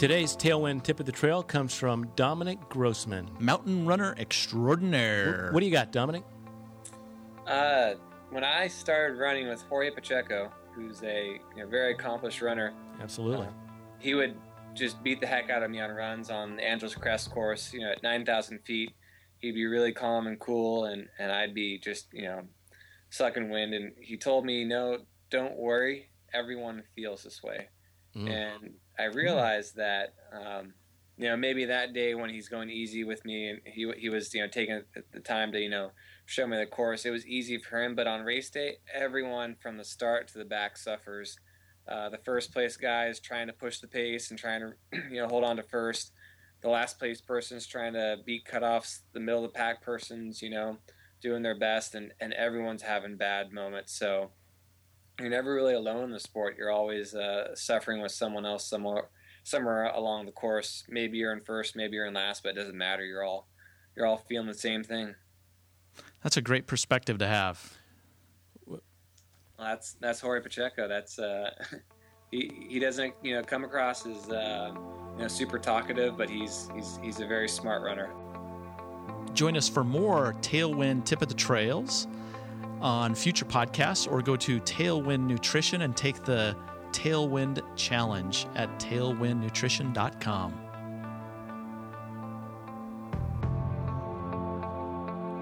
Today's Tailwind tip of the trail comes from Dominic Grossman. Mountain runner extraordinaire. What do you got, Dominic? Uh, when I started running with Jorge Pacheco, who's a you know, very accomplished runner, Absolutely. uh, he would just beat the heck out of me on runs on the Angeles Crest course. You know, at 9,000 feet, he'd be really calm and cool, and, and I'd be just, you know, sucking wind. And he told me, no, don't worry. Everyone feels this way. Mm. And I realized that, um, you know, maybe that day when he's going easy with me and he, he was, you know, taking the time to, you know, show me the course, it was easy for him. But on race day, everyone from the start to the back suffers. Uh, the first place guy is trying to push the pace and trying to, you know, hold on to first. The last place person's trying to beat cutoffs. The middle of the pack person's, you know, doing their best, and, and everyone's having bad moments. So you're never really alone in the sport. You're always uh, suffering with someone else somewhere somewhere along the course. Maybe you're in first, maybe you're in last, but it doesn't matter. You're all you're all feeling the same thing. That's a great perspective to have. Well, that's that's Jorge Pacheco. That's uh, he he doesn't you know come across as uh, you know super talkative, but he's he's he's a very smart runner. Join us for more Tailwind Tip of the Trails on future podcasts, or go to Tailwind Nutrition and take the Tailwind Challenge at tailwindnutrition.com.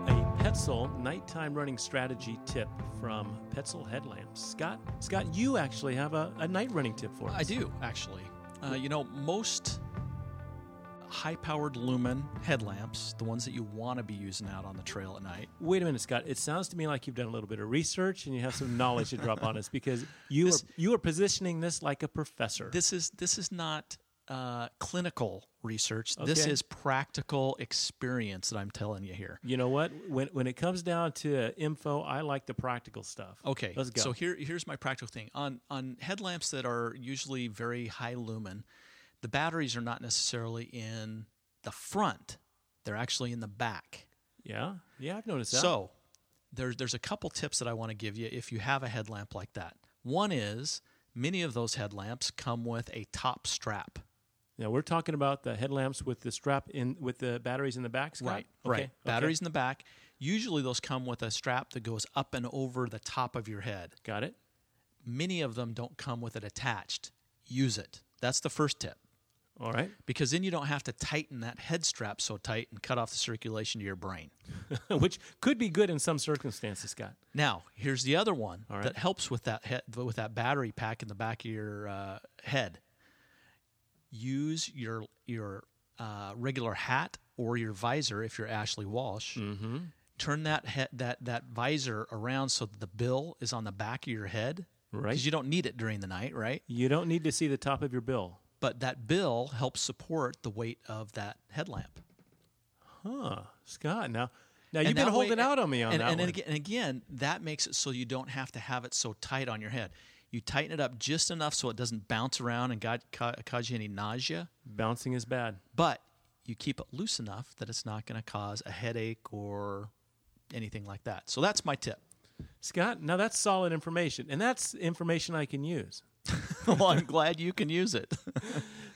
A Petzl nighttime running strategy tip from Petzl Headlamps. Scott, Scott, you actually have a, a night running tip for us. I do, actually. Uh, you know, most high powered lumen headlamps, the ones that you want to be using out on the trail at night, Wait a minute, Scott. It sounds to me like you've done a little bit of research and you have some knowledge to drop on us because you This- are you are positioning this like a professor. this is this is not uh, clinical research. This is practical experience that I'm telling you here. you know what? When when it comes down to info, I like the practical stuff. Okay, let's go. So here, here's my practical thing on on headlamps that are usually very high lumen. The batteries are not necessarily in the front; they're actually in the back. yeah, yeah, I've noticed that. So there's there's a couple tips that I want to give you if you have a headlamp like that. One is many of those headlamps come with a top strap. now we're talking about the headlamps with the strap in with the batteries in the back. Scott? Right, Okay, right. okay. Batteries in the back. Usually those come with a strap that goes up and over the top of your head. Got it. Many of them don't come with it attached. Use it. That's the first tip. All right. Because then you don't have to tighten that head strap so tight and cut off the circulation to your brain. Which could be good in some circumstances, Scott. Now, here's the other one right. that helps with that head, with that battery pack in the back of your uh, head. Use your your uh, regular hat or your visor if you're Ashley Walsh. Mm-hmm. Turn that head, that that visor around so that the bill is on the back of your head. Right. Because you don't need it during the night, right? You don't need to see the top of your bill. But that bill helps support the weight of that headlamp. Huh, Scott. Now, now And you've been that way- holding out on me on and, that and, one. again, and again, that makes it so you don't have to have it so tight on your head. You tighten it up just enough so it doesn't bounce around and got, ca- cause you any nausea, Bouncing is bad. but you keep it loose enough that it's not going to cause a headache or anything like that. So that's my tip. Scott, now that's solid information, and that's information I can use. well, I'm glad you can use it.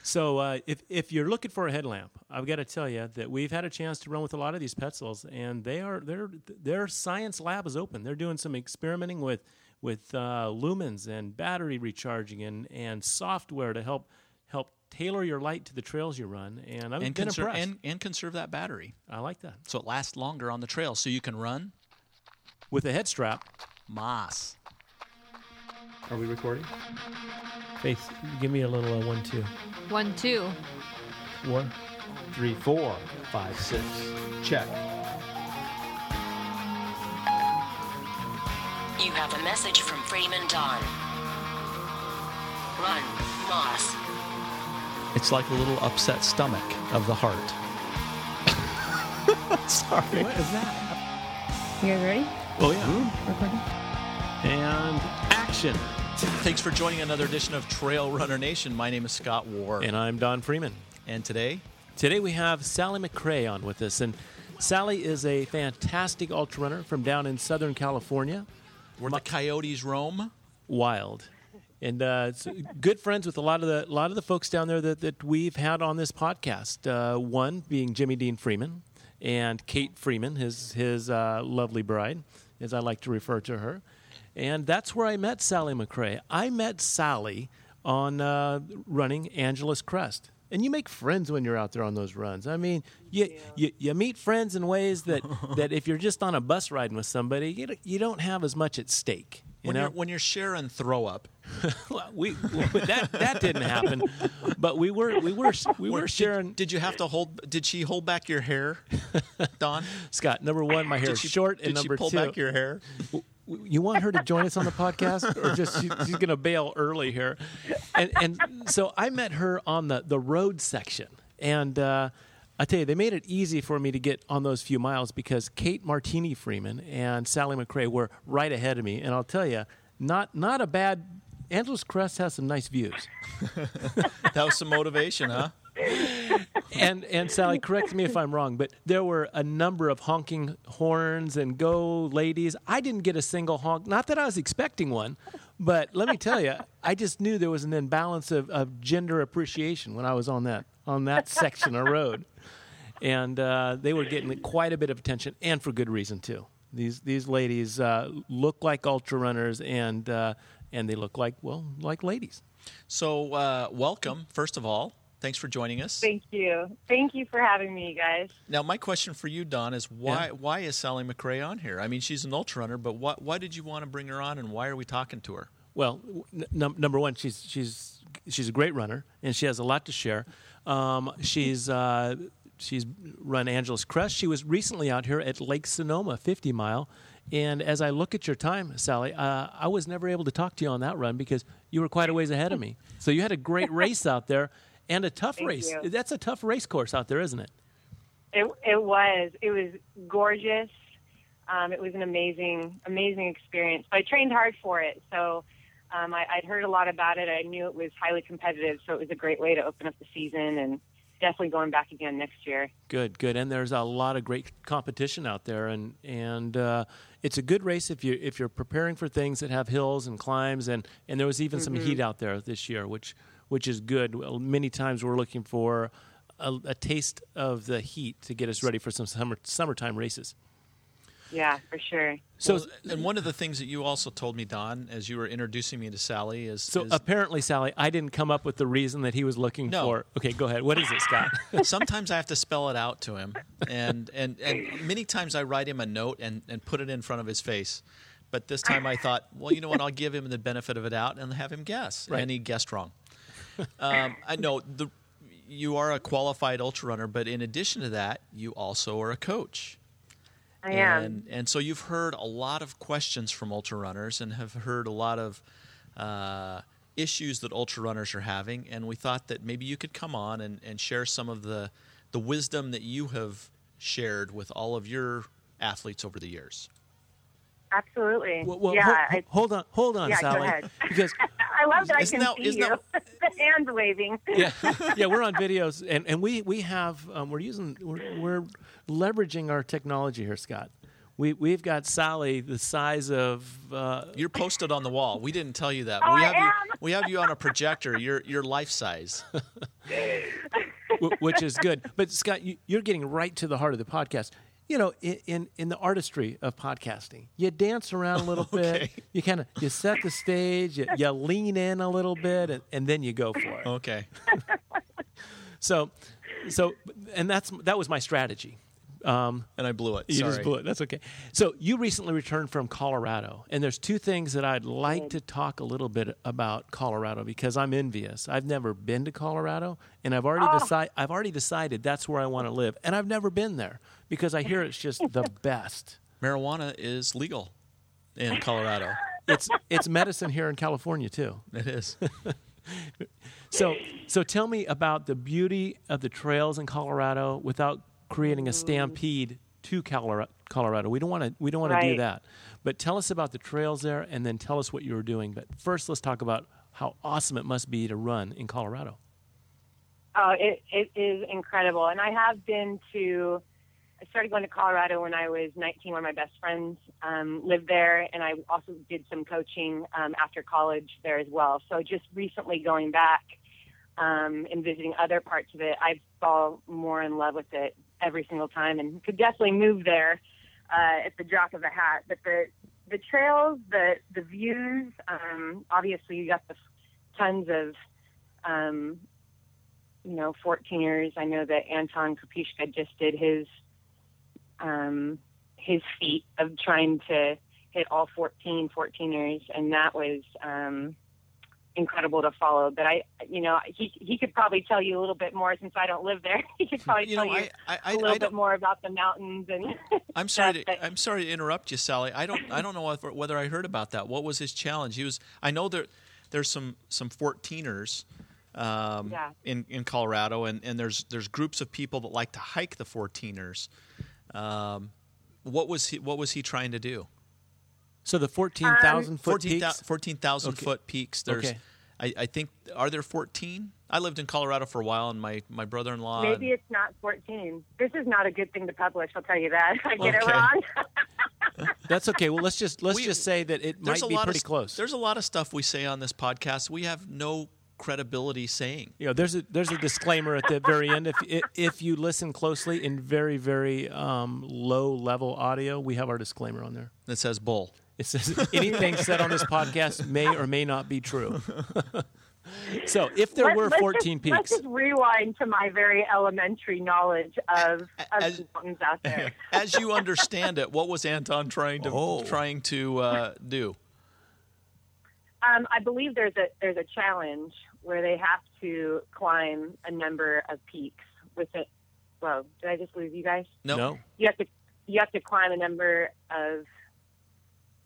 So, uh, if if you're looking for a headlamp, I've got to tell you that we've had a chance to run with a lot of these Petzls, and they are their their science lab is open. They're doing some experimenting with with uh, lumens and battery recharging and and software to help help tailor your light to the trails you run. And I've and, been conserve, impressed. and, and conserve that battery I like that so it lasts longer on the trail so you can run with a head strap. moss. Are we recording? Faith, give me a little uh, one two. One, two. One, three, four, five, six. Check. You have a message from Freeman Don. Run, Moss. It's like a little upset stomach of the heart. Sorry. What is that? You guys ready? Oh yeah. Recording? And action. Thanks for joining another edition of Trail Runner Nation. My name is Scott Ward. And I'm Don Freeman. And today, Today we have Sally McRae on with us, and Sally is a fantastic ultra runner from down in Southern California. where the coyotes roam. wild. And uh, good friends with a lot of the lot of the folks down there that, that we've had on this podcast. Uh, one being Jimmy Dean Freeman and Kate Freeman, his his uh, lovely bride, as I like to refer to her. And that's where I met Sally McRae. I met Sally on uh, running Angeles Crest. And you make friends when you're out there on those runs. I mean, you, you, you meet friends in ways that, that if you're just on a bus riding with somebody, you, don't- you don't have as much at stake. You When know? you're when you're sharing throw up, Well, we that that didn't happen, but we were we were we were Did- sharing. Did, you have to hold? Did she hold back your hair, Don? Scott, number one, my hair Did is she, short, did and number she pull two, back your hair? You want her to join us on the podcast, or just she, she's going to bail early here? And and so I met her on the the road section, and uh, I tell you, they made it easy for me to get on those few miles because Kate Martini Freeman and Sally McRae were right ahead of me, and I'll tell you, not not a bad. Angeles Crest has some nice views. That was some motivation, huh? and and Sally, correct me if I'm wrong, but there were a number of honking horns and go ladies. I didn't get a single honk. Not that I was expecting one, but let me tell you, I just knew there was an imbalance of, of gender appreciation when I was on that on that section of road, and uh, they were getting quite a bit of attention, and for good reason too. These these ladies uh, look like ultra runners, and uh, and they look like well like ladies. So, uh, welcome, first of all. Thanks for joining us. Thank you. Thank you for having me, you guys. Now, my question for you, Don, is why Yeah. why is Sally McRae on here? I mean, she's an ultra runner, but why, why did you want to bring her on, and why are we talking to her? Well, n- num- number one, she's she's she's a great runner, and she has a lot to share. Um, she's uh, she's run Angeles Crest. She was recently out here at Lake Sonoma, 50 mile. And as I look at your time, Sally, uh, I was never able to talk to you on that run because you were quite a ways ahead of me. So you had a great race out there and a tough Thank race. you. That's a tough race course out there, isn't it? It it was it was gorgeous. Um, it was an amazing amazing experience. But I trained hard for it, so um, I, I'd heard a lot about it. I knew it was highly competitive, so it was a great way to open up the season and definitely going back again next year. Good, good. And there's a lot of great competition out there, and and uh, it's a good race if you if you're preparing for things that have hills and climbs, and and there was even some heat out there this year, which which is good. Many times we're looking for a, a taste of the heat to get us ready for some summer summertime races. Yeah, for sure. So Well, and uh, one of the things that you also told me, Don, as you were introducing me to Sally, is, so is apparently, Sally, I didn't come up with the reason that he was looking No. for. Okay, go ahead. What is it, Scott? sometimes I have to spell it out to him, and and and many times I write him a note and and put it in front of his face. But this time I thought, well, you know what? I'll give him the benefit of the doubt and have him guess, Right. and he guessed wrong. Um, I know the you are a qualified ultra runner, but in addition to that, you also are a coach. I am. And, and so you've heard a lot of questions from ultra runners and have heard a lot of uh, issues that ultra runners are having. And we thought that maybe you could come on and, and share some of the, the wisdom that you have shared with all of your athletes over the years. Absolutely. Well, well, yeah, hold, I, hold on, hold on, Yeah, go Sally, ahead. because I love that I can that- see isn't you. that- the hands waving. yeah, yeah, we're on videos, and, and we we have um, we're using we're, we're leveraging our technology here, Scott. We we've got Sally the size of uh, You're posted on the wall. We didn't tell you that. Oh, we I have you. am? We have you on a projector. You're you're life size. which is good. But Scott, you, you're getting right to the heart of the podcast. You know, in, in, in the artistry of podcasting, you dance around a little Okay. bit. You kind of you set the stage. You, you lean in a little bit, and, and then you go for it. Okay. So, so, and that's that was my strategy. Um, And I blew it. You Sorry. just blew it. That's okay. So you recently returned from Colorado, and there's two things that I'd like to talk a little bit about Colorado because I'm envious. I've never been to Colorado, and I've already Oh. decided I've already decided that's where I want to live, and I've never been there because I hear it's just the best. Marijuana is legal in Colorado. It's it's medicine here in California too. It is. So so tell me about the beauty of the trails in Colorado without creating a stampede to Colorado. We don't want to we don't want to do that. But tell us about the trails there and then tell us what you were doing. But first let's talk about how awesome it must be to run in Colorado. Oh, it, it is incredible. And I have been to I started going to Colorado when I was 19. One of my best friends um, lived there, and I also did some coaching um, after college there as well. So just recently going back um, and visiting other parts of it, I fall more in love with it every single time, and could definitely move there uh, at the drop of a hat. But the the trails, the the views, um, obviously you got the tons of um, you know 14ers. I know that Anton Krupicka just did his um, his feat of trying to hit all 14 14ers, and that was um, incredible to follow. But I, you know, he he could probably tell you a little bit more since I don't live there. he could probably You tell know, you I, I, a little I, bit more about the mountains and. I'm sorry. To, I'm sorry to interrupt you, Sally. I don't. I don't know whether, whether I heard about that. What was his challenge? He was. I know there. There's some some 14ers um, Yeah. in in Colorado, and, and there's there's groups of people that like to hike the 14ers. Um, what was he What was he trying to do? So the 14,000 foot 14,000 peaks. 14,000 Okay. foot peaks. There's. Okay. I, I think are there 14? I lived in Colorado for a while, and my, my brother-in-law. Maybe it's not 14. This is not a good thing to publish. I'll tell you that. I get it wrong. That's okay. Well, let's just let's We- just say that it might be pretty of, close. There's a lot of stuff we say on this podcast we have no credibility saying. you know, there's a there's a disclaimer at the very end. If if, if you listen closely in very very um, low level audio, we have our disclaimer on there. that says bull. It says anything said on this podcast may or may not be true. so if there Let's- were let's 14 just, Let's just rewind to my very elementary knowledge of, of As- the mountains out there. As you understand it, what was Anton trying to Oh. trying to uh, do? Um, I believe there's a there's a challenge where they have to climb a number of peaks with it. Whoa, did I just lose you guys? No. no. You have to you have to climb a number of.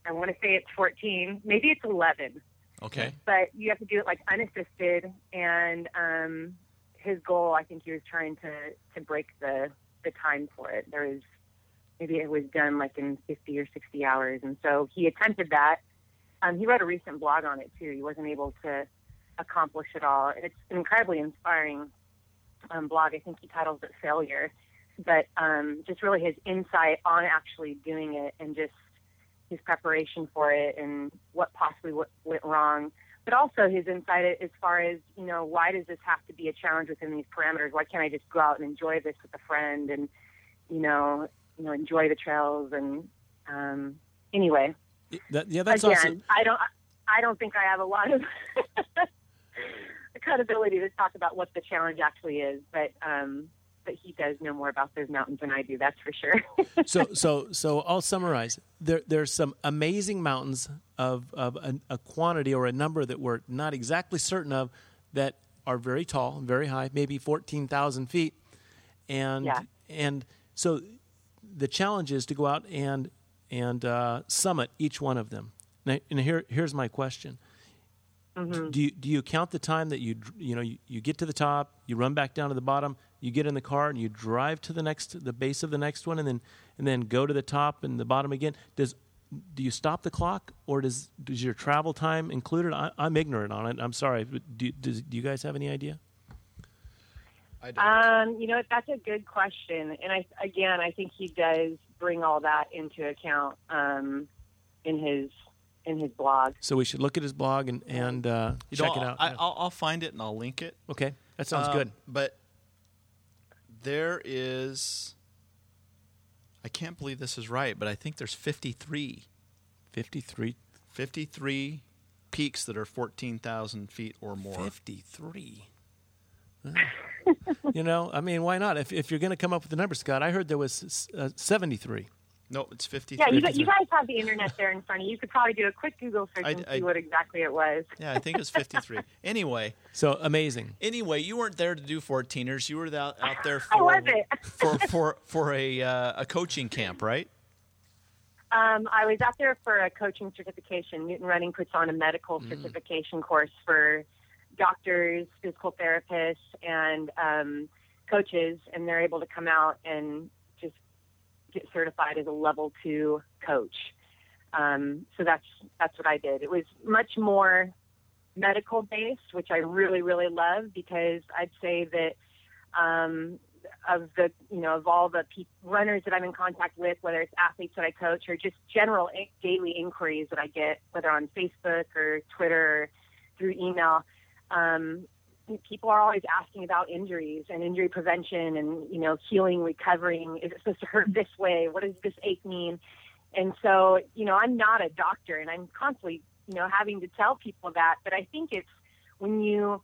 I want to say it's 14, maybe it's 11. Okay. but you have to do it like unassisted. And um, his goal, I think he was trying to to break the the time for it. There was maybe it was done like in 50 or 60 hours, and so he attempted that. Um, he wrote a recent blog on it too. He wasn't able to accomplish it all. It's an incredibly inspiring um, blog. I think he titles it "Failure," but um, just really his insight on actually doing it and just his preparation for it and what possibly w- went wrong, but also his insight as far as you know why does this have to be a challenge within these parameters? Why can't I just go out and enjoy this with a friend and you know you know enjoy the trails and um, anyway That, yeah, that's again also I don't I don't think I have a lot of credibility to talk about what the challenge actually is, but um, but he does know more about those mountains than I do. That's for sure. so so so I'll summarize. There there's some amazing mountains of of a, a quantity or a number that we're not exactly certain of that are very tall, very high, maybe fourteen thousand feet, and Yeah. and so the challenge is to go out and and uh, summit each one of them. Now, and here here's my question. Do you do you count the time that you you know you, you get to the top, you run back down to the bottom, you get in the car and you drive to the next the base of the next one, and then and then go to the top and the bottom again? Does do you stop the clock, or does does your travel time included? I, I'm ignorant on it. I'm sorry. But do, does, do you guys have any idea? I do. Um, you know, that's a good question, and I again, I think he does bring all that into account um, in his in his blog. So we should look at his blog and and uh, You check know, it out. I, I'll, I'll find it and I'll link it. okay, that sounds Um, good. But there is. I can't believe this is right, but I think there's 53, Fifty three. 53 peaks that are 14,000 feet or more. 53. you know, I mean, why not? If, if you're going to come up with the number, Scott, I heard there was uh, 73. No, it's 53. Yeah, you, got- you guys have the internet there in front of you. You could probably do a quick Google search I- and see I- what exactly it was. Yeah, I think it's 53. anyway, So amazing. anyway, you weren't there to do 14ers. You were out, out there I for wasn't. for for for a uh, a coaching camp, right? Um, I was out there for a coaching certification. Newton Running puts on a medical certification course for doctors, physical therapists, and um, coaches, and they're able to come out and just get certified as a level two coach. Um, so that's that's what I did. It was much more medical based, which I really really love because I'd say that um, of the you know of all the pe- runners that I'm in contact with, whether it's athletes that I coach or just general daily inquiries that I get, whether on Facebook or Twitter or through email. Um, people are always asking about injuries and injury prevention and you know healing, recovering. Is it supposed to hurt this way? What does this ache mean? And so you know I'm not a doctor, and I'm constantly you know having to tell people that. But I think it's when you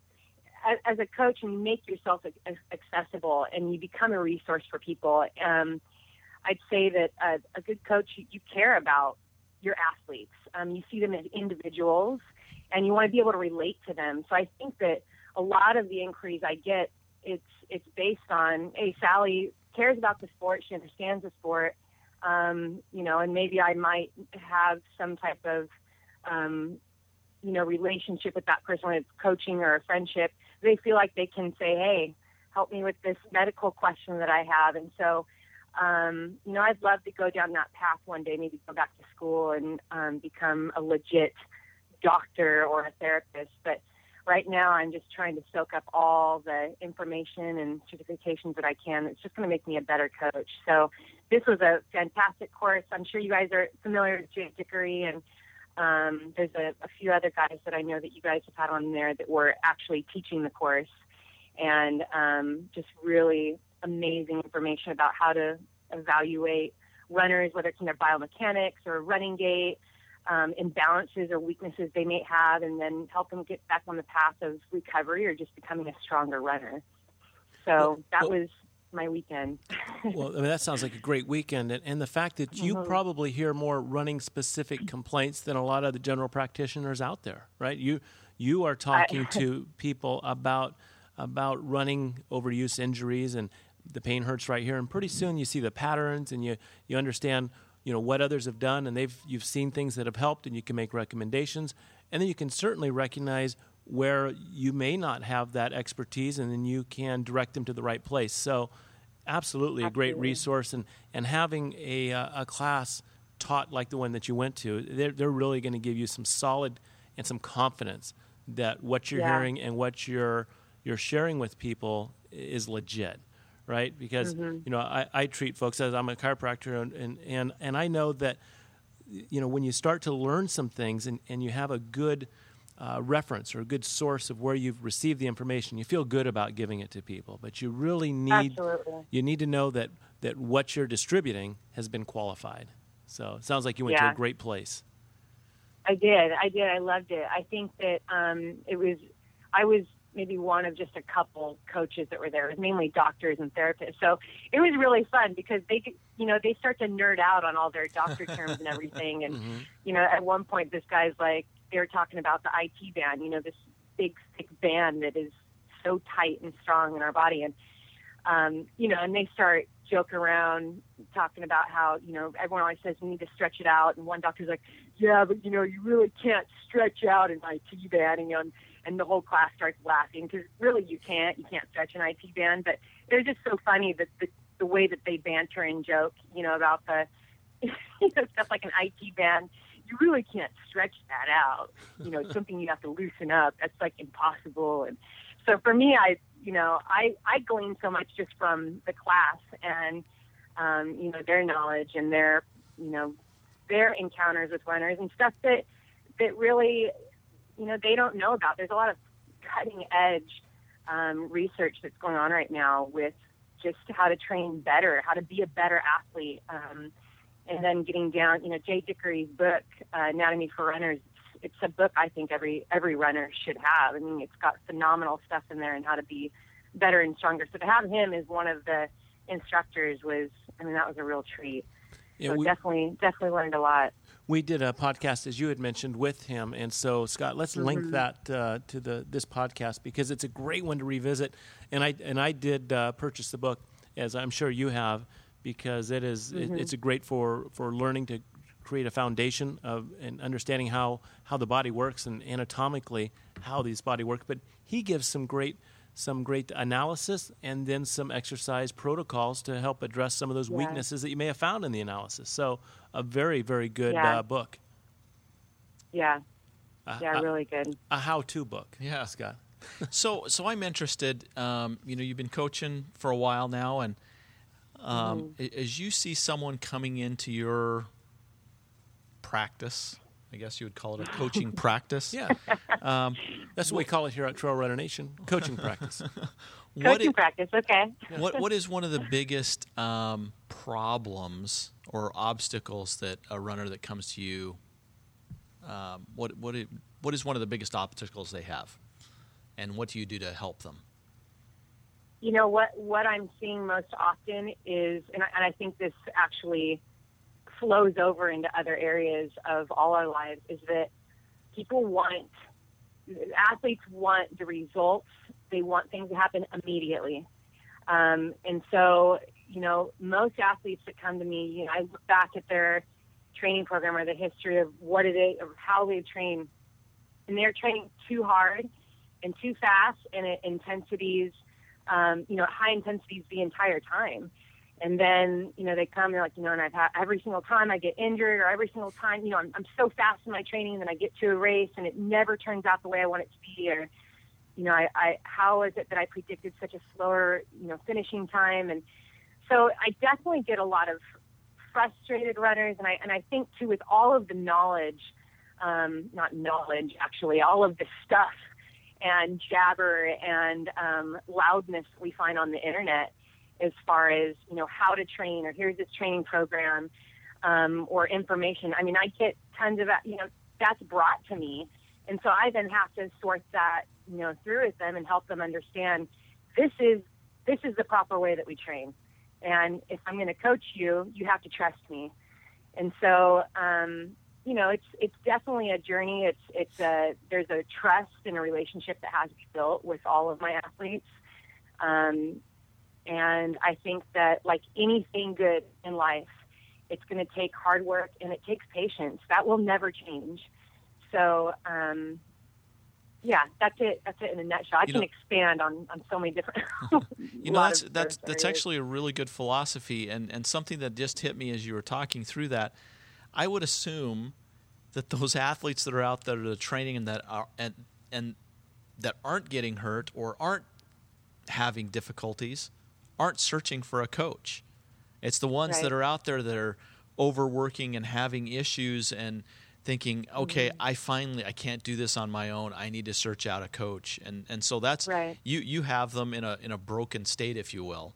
as, a coach and you make yourself accessible and you become a resource for people, um, I'd say that a, a good coach, you, you care about your athletes. Um, you see them as individuals and you want to be able to relate to them. So I think that a lot of the inquiries I get, it's, it's based on, hey, Sally cares about the sport. She understands the sport. Um, you know, and maybe I might have some type of, um, you know, relationship with that person, whether it's coaching or a friendship they feel like they can say, "Hey, help me with this medical question that I have." And so, um, you know, I'd love to go down that path one day, maybe go back to school and um, become a legit doctor or a therapist. But right now, I'm just trying to soak up all the information and certifications that I can. It's just going to make me a better coach. So, this was a fantastic course. I'm sure you guys are familiar with Jake Dicharry and um, there's a, a few other guys that I know that you guys have had on there that were actually teaching the course, and um, just really amazing information about how to evaluate runners, whether it's in their biomechanics or running gait, um, imbalances or weaknesses they may have, and then help them get back on the path of recovery or just becoming a stronger runner. So Well, that well- was my weekend. well, I mean, that sounds like a great weekend, and, and the fact that you Mhm. probably hear more running specific complaints than a lot of the general practitioners out there, right? You you are talking to people about about running overuse injuries and the pain hurts right here, and pretty soon you see the patterns and you you understand you know what others have done, and they've you've seen things that have helped, and you can make recommendations, and then you can certainly recognize where you may not have that expertise, and then you can direct them to the right place. So absolutely a great resource and and having a uh, a class taught like the one that you went to they're, they're really going to give you some solid and some confidence that what you're Yeah. hearing and what you're you're sharing with people is legit right because Mm-hmm. you know I, I treat folks as I'm a chiropractor and, and and and I know that you know when you start to learn some things and, and you have a good uh, reference or a good source of where you've received the information you feel good about giving it to people but you really need Absolutely. you need to know that that what you're distributing has been qualified so it sounds like you went to a great place I did. I did. I loved it. I think that um, it was. I was maybe one of just a couple coaches that were there. It was mainly doctors and therapists. So it was really fun because they, you know, they start to nerd out on all their doctor terms and everything. And Mm-hmm. you know, at one point, this guy's like, they were talking about the IT band. You know, this big thick band that is so tight and strong in our body. And um, you know, and they start joke around, talking about how, you know, everyone always says we need to stretch it out. And one doctor's like, yeah, but, you know, you really can't stretch out an IT band. And, you know, and, and the whole class starts laughing because really you can't. You can't stretch an IT band. But it was just so funny that the, the way that they banter and joke, you know, about the, you know, stuff like an IT band. You really can't stretch that out. You know, it's something you have to loosen up. That's like impossible. And so for me, I, you know, I, I glean so much just from the class and, um, you know, their knowledge and their, you know, their encounters with runners and stuff that, that really, you know, they don't know about. There's a lot of cutting edge um, research that's going on right now with just how to train better, how to be a better athlete. Um, and then getting down, you know, Jay Dicharry's book, uh, Anatomy for Runners, it's a book I think every every runner should have. I mean, it's got phenomenal stuff in there and how to be better and stronger. So to have him as one of the instructors was, I mean, that was a real treat. Yeah, so we- definitely, definitely learned a lot. We did a podcast as you had mentioned with him and so scott let's link Mm-hmm. that uh, to the this podcast because it's a great one to revisit and i and i did uh, purchase the book as i'm sure you have because it is- Mm-hmm. it, it's a great for for learning to create a foundation of and understanding how how the body works and anatomically how these body work but he gives some great some great analysis and then some exercise protocols to help address some of those Yeah. weaknesses that you may have found in the analysis so a very very good Yeah. uh, book Yeah, yeah, a- really good. a how-to book Yeah. scott So, so I'm interested. Um, you know, you've been coaching for a while now, and um, Mm-hmm. as you see someone coming into your practice, I guess you would call it a coaching practice. Yeah. That's what we call it here at Trail Runner Nation coaching practice. Coaching i- practice, okay. what what is one of the biggest um, problems or obstacles that a runner that comes to you? Um, what what i- what is one of the biggest obstacles they have, and what do you do to help them? you know what what I'm seeing most often is, and I, and I think this actually flows over into other areas of all our lives, is that people want athletes want the results. They want things to happen immediately, um, and so you know most athletes that come to me, you know, I look back at their training program or the history of what it is or how they train, and they're training too hard and too fast and at intensities um, you know, high intensities the entire time. And then, you know, they come, they're like, you know, and I've had every single time I get injured or every single time, you know, I'm, I'm so fast in my training and then I get to a race and it never turns out the way I want it to be. Or, you know, I, I, how is it that I predicted such a slower, you know, finishing time? And so I definitely get a lot of frustrated runners. And I, and I think too, with all of the knowledge, um, not knowledge, actually, all of the stuff and jabber and um, loudness we find on the internet as far as you know how to train or here's this training program um, or information. I mean, I get tons of. You know, that's brought to me, and so I then have to sort that you know through with them and help them understand this is this is the proper way that we train. And if I'm going to coach you, you have to trust me. And so, um, you know, it's it's definitely a journey. It's it's a there's a trust and a relationship that has to be built with all of my athletes. Um, and I think that like anything good in life, it's going to take hard work and it takes patience. That will never change. So, um, yeah, that's it. That's it in a nutshell. I You can know- expand on, on so many different. You know, that's that's that's areas. actually a really good philosophy, and and something that just hit me as you were talking through that. I would assume that those athletes that are out there that are training and that are and and that aren't getting hurt or aren't having difficulties aren't searching for a coach. It's the ones Right. that are out there that are overworking and having issues and thinking, okay, Mm-hmm. I finally I can't do this on my own. I need to search out a coach. And and so that's Right. you you have them in a in a broken state, if you will,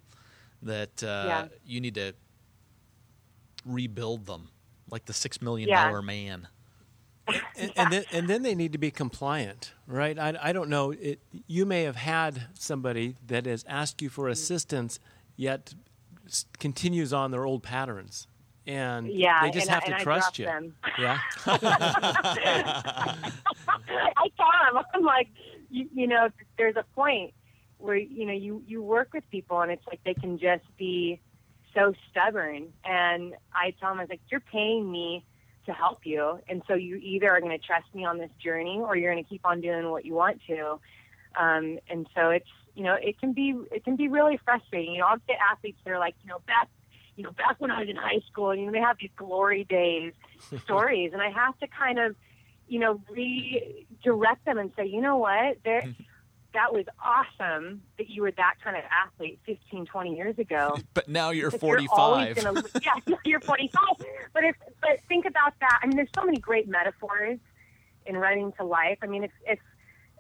that uh, Yeah. you need to rebuild them like the six million Yeah. man. and, and then and then they need to be compliant, right? I, I don't know. It, you may have had somebody that has asked you for assistance, yet continues on their old patterns, and Yeah, they just and have to trust you. them. Yeah, I tell them, I'm like, you, you know, there's a point where you know you you work with people and it's like they can just be so stubborn, and I tell them, I was like, you're paying me to help you, and so you either are going to trust me on this journey or you're going to keep on doing what you want to, um, and so it's you know it can be it can be really frustrating. You know, I'll get athletes that are like, you know, back you know, back when I was in high school, and you know, they have these glory days stories, and I have to kind of, you know, redirect them and say, you know what, there, that was awesome that you were that kind of athlete 15, 20 years ago. But now you're 45. You're gonna, yeah, you're 45. But if, but think about that. I mean, there's so many great metaphors in running to life. I mean, if if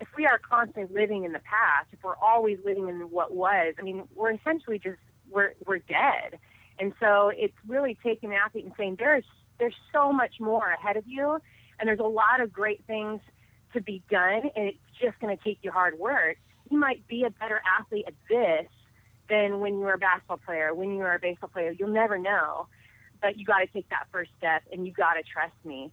if we are constantly living in the past, if we're always living in what was, I mean, we're essentially just we're we're dead. And so it's really taking an athlete and saying there's there's so much more ahead of you, and there's a lot of great things to be done, and it's just going to take you hard work. You might be a better athlete at this than when you were a basketball player, when you were a baseball player. You'll never know, but you got to take that first step, and you got to trust me.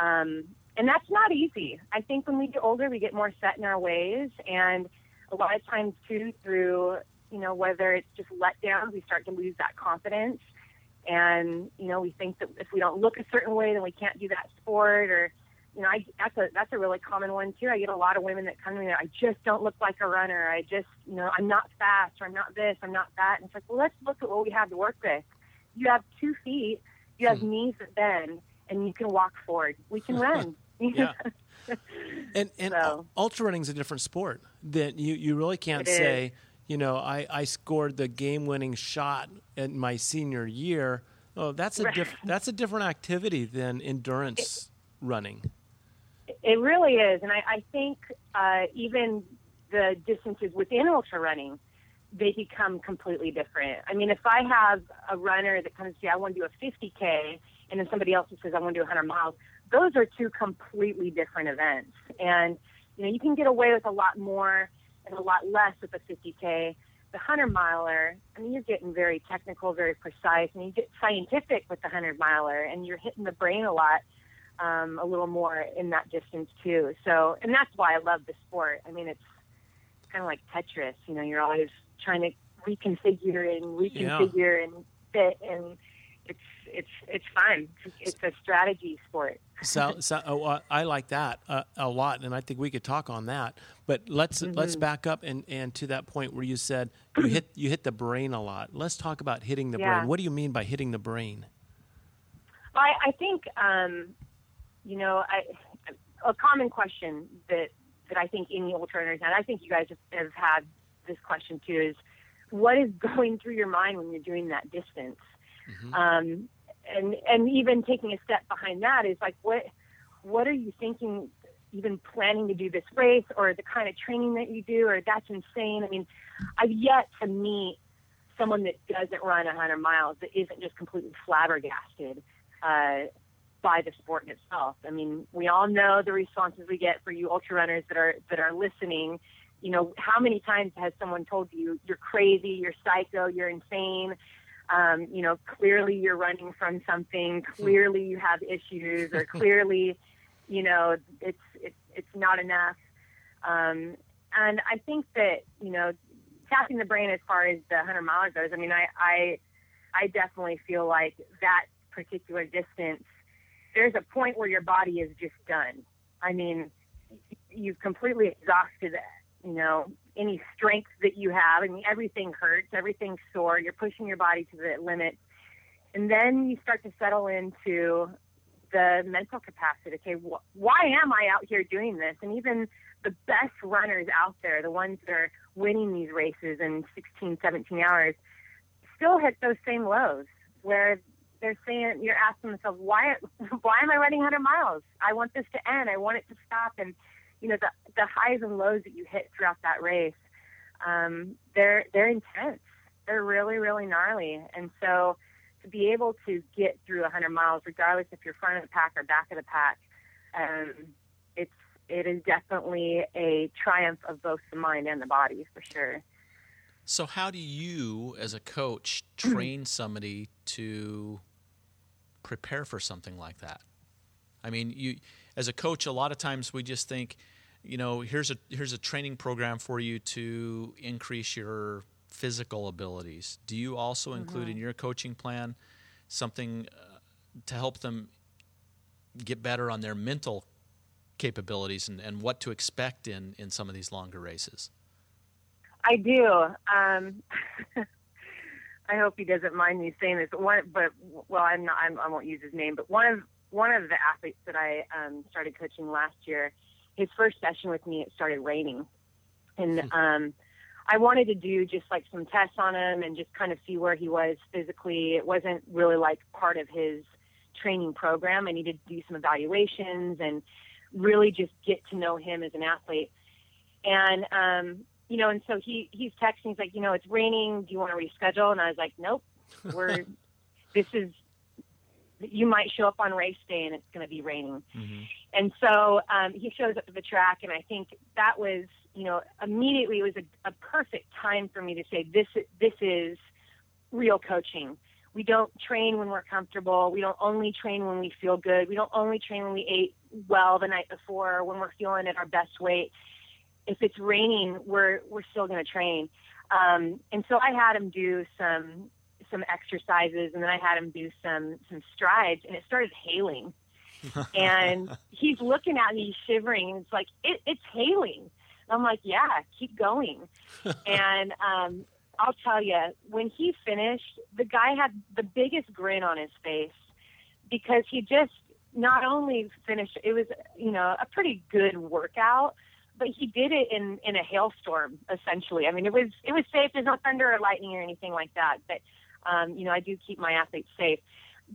Um, and that's not easy. I think when we get older, we get more set in our ways, and a lot of times too, through you know whether it's just letdowns, we start to lose that confidence, and you know we think that if we don't look a certain way, then we can't do that sport, or you know, I, that's a that's a really common one too. I get a lot of women that come to me. And I just don't look like a runner. I just, you know, I'm not fast, or I'm not this, I'm not that. And it's like, well, let's look at what we have to work with. You have two feet, you have hmm. knees that bend, and you can walk forward. We can run. Yeah. And and So- ultra running is a different sport. That you you really can't It is. say. You know, I, I scored the game winning shot in my senior year. Oh, that's a Right. diff- that's a different activity than endurance running. It really is, and I, I think uh, even the distances within ultra running, they become completely different. I mean, if I have a runner that comes to me, I want to do a 50k, and then somebody else says I want to do 100 miles, those are two completely different events. And you know, you can get away with a lot more and a lot less with the 50k. The 100 miler, I mean, you're getting very technical, very precise, and you get scientific with the 100 miler, and you're hitting the brain a lot um, a little more in that distance too. So, and that's why I love the sport. I mean, it's kind of like Tetris. You know, you're always trying to reconfigure and reconfigure and fit, and it's it's it's fun. It's, a strategy sport. So, so oh, uh, I like that uh, a lot, and I think we could talk on that. But let's let's back up and, and to that point where you said you hit you hit the brain a lot. Let's talk about hitting the Yeah. brain. What do you mean by hitting the brain? I, I think, um, you know, I, a common question that that I think any ultra runners, and I think you guys have, have had this question too, is what is going through your mind when you're doing that distance? Um, and and even taking a step behind that is like what what are you thinking? Even planning to do this race, or the kind of training that you do, or that's insane. I mean, I've yet to meet someone that doesn't run 100 miles that isn't just completely flabbergasted uh, by the sport in itself. I mean, we all know the responses we get for you ultra runners that are that are listening. You know, how many times has someone told you you're crazy, you're psycho, you're insane? Um, you know, clearly you're running from something. Clearly you have issues, or clearly, you know, it's it's it's not enough. Um, and I think that you know, tapping the brain as far as the 100 miler goes. I mean, I I I definitely feel like that particular distance. There's a point where your body is just done. I mean, you've completely exhausted you know any strength that you have. I mean, everything hurts, everything's sore. You're pushing your body to the limit, and then you start to settle into the mental capacity. Okay, wh- why am I out here doing this? And even the best runners out there, the ones that are winning these races in 16, 17 hours, still hit those same lows where they're saying you're asking themselves why why am I running 100 miles? I want this to end. I want it to stop. And you know the the highs and lows that you hit throughout that race, um, they're they're intense. They're really really gnarly. And so to be able to get through 100 miles, regardless if you're front of the pack or back of the pack, um, it's it is definitely a triumph of both the mind and the body for sure. So, how do you, as a coach, train somebody to prepare for something like that? I mean, you, as a coach, a lot of times we just think, you know, here's a here's a training program for you to increase your physical abilities. Do you also include in your coaching plan something uh, to help them get better on their mental capabilities and, and what to expect in, in some of these longer races? I do. Um, I hope he doesn't mind me saying this. One, but well, I'm not. I'm, I won't use his name. But one of one of the athletes that I um, started coaching last year, his first session with me, it started raining, and um, I wanted to do just like some tests on him and just kind of see where he was physically. It wasn't really like part of his training program. I needed to do some evaluations and really just get to know him as an athlete. And um, you know, and so he he's texting. He's like, you know, it's raining. Do you want to reschedule? And I was like, nope. We're this is you might show up on race day and it's going to be raining. And so um, he shows up to the track, and I think that was, you know, immediately it was a, a perfect time for me to say this is this is real coaching. We don't train when we're comfortable. We don't only train when we feel good. We don't only train when we ate well the night before, when we're feeling at our best weight. If it's raining, we're we're still going to train. Um, and so I had him do some some exercises, and then I had him do some some strides, and it started hailing. and he's looking at me shivering, and it's like it, it's hailing. And I'm like, yeah, keep going. and um, I'll tell you, when he finished, the guy had the biggest grin on his face because he just not only finished, it was, you know, a pretty good workout, but he did it in, in a hailstorm, essentially. I mean, it was, it was safe. There's no thunder or lightning or anything like that. But, um, you know, I do keep my athletes safe.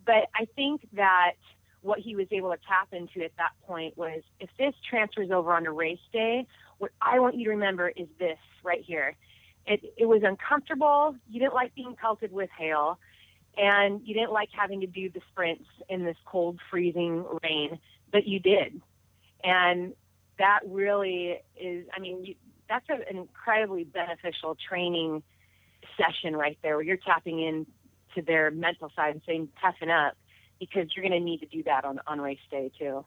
But I think that what he was able to tap into at that point was if this transfers over onto race day, what I want you to remember is this right here. It, it was uncomfortable. You didn't like being pelted with hail, and you didn't like having to do the sprints in this cold, freezing rain, but you did. And that really is, I mean, you, that's an incredibly beneficial training session right there where you're tapping in to their mental side and saying, toughen up, because you're going to need to do that on, on race day too.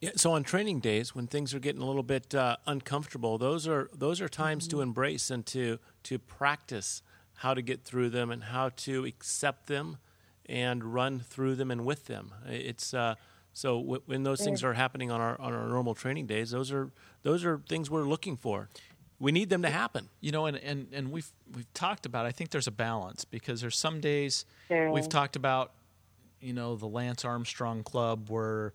Yeah, so on training days, when things are getting a little bit uh, uncomfortable, those are those are times Mm-hmm. to embrace and to to practice how to get through them and how to accept them and run through them and with them. It's uh, so w- when those things are happening on our on our normal training days, those are those are things we're looking for. We need them to happen. You know, and, and, and we've we've talked about. I think there's a balance because there's some days There we've talked about. You know, the Lance Armstrong Club where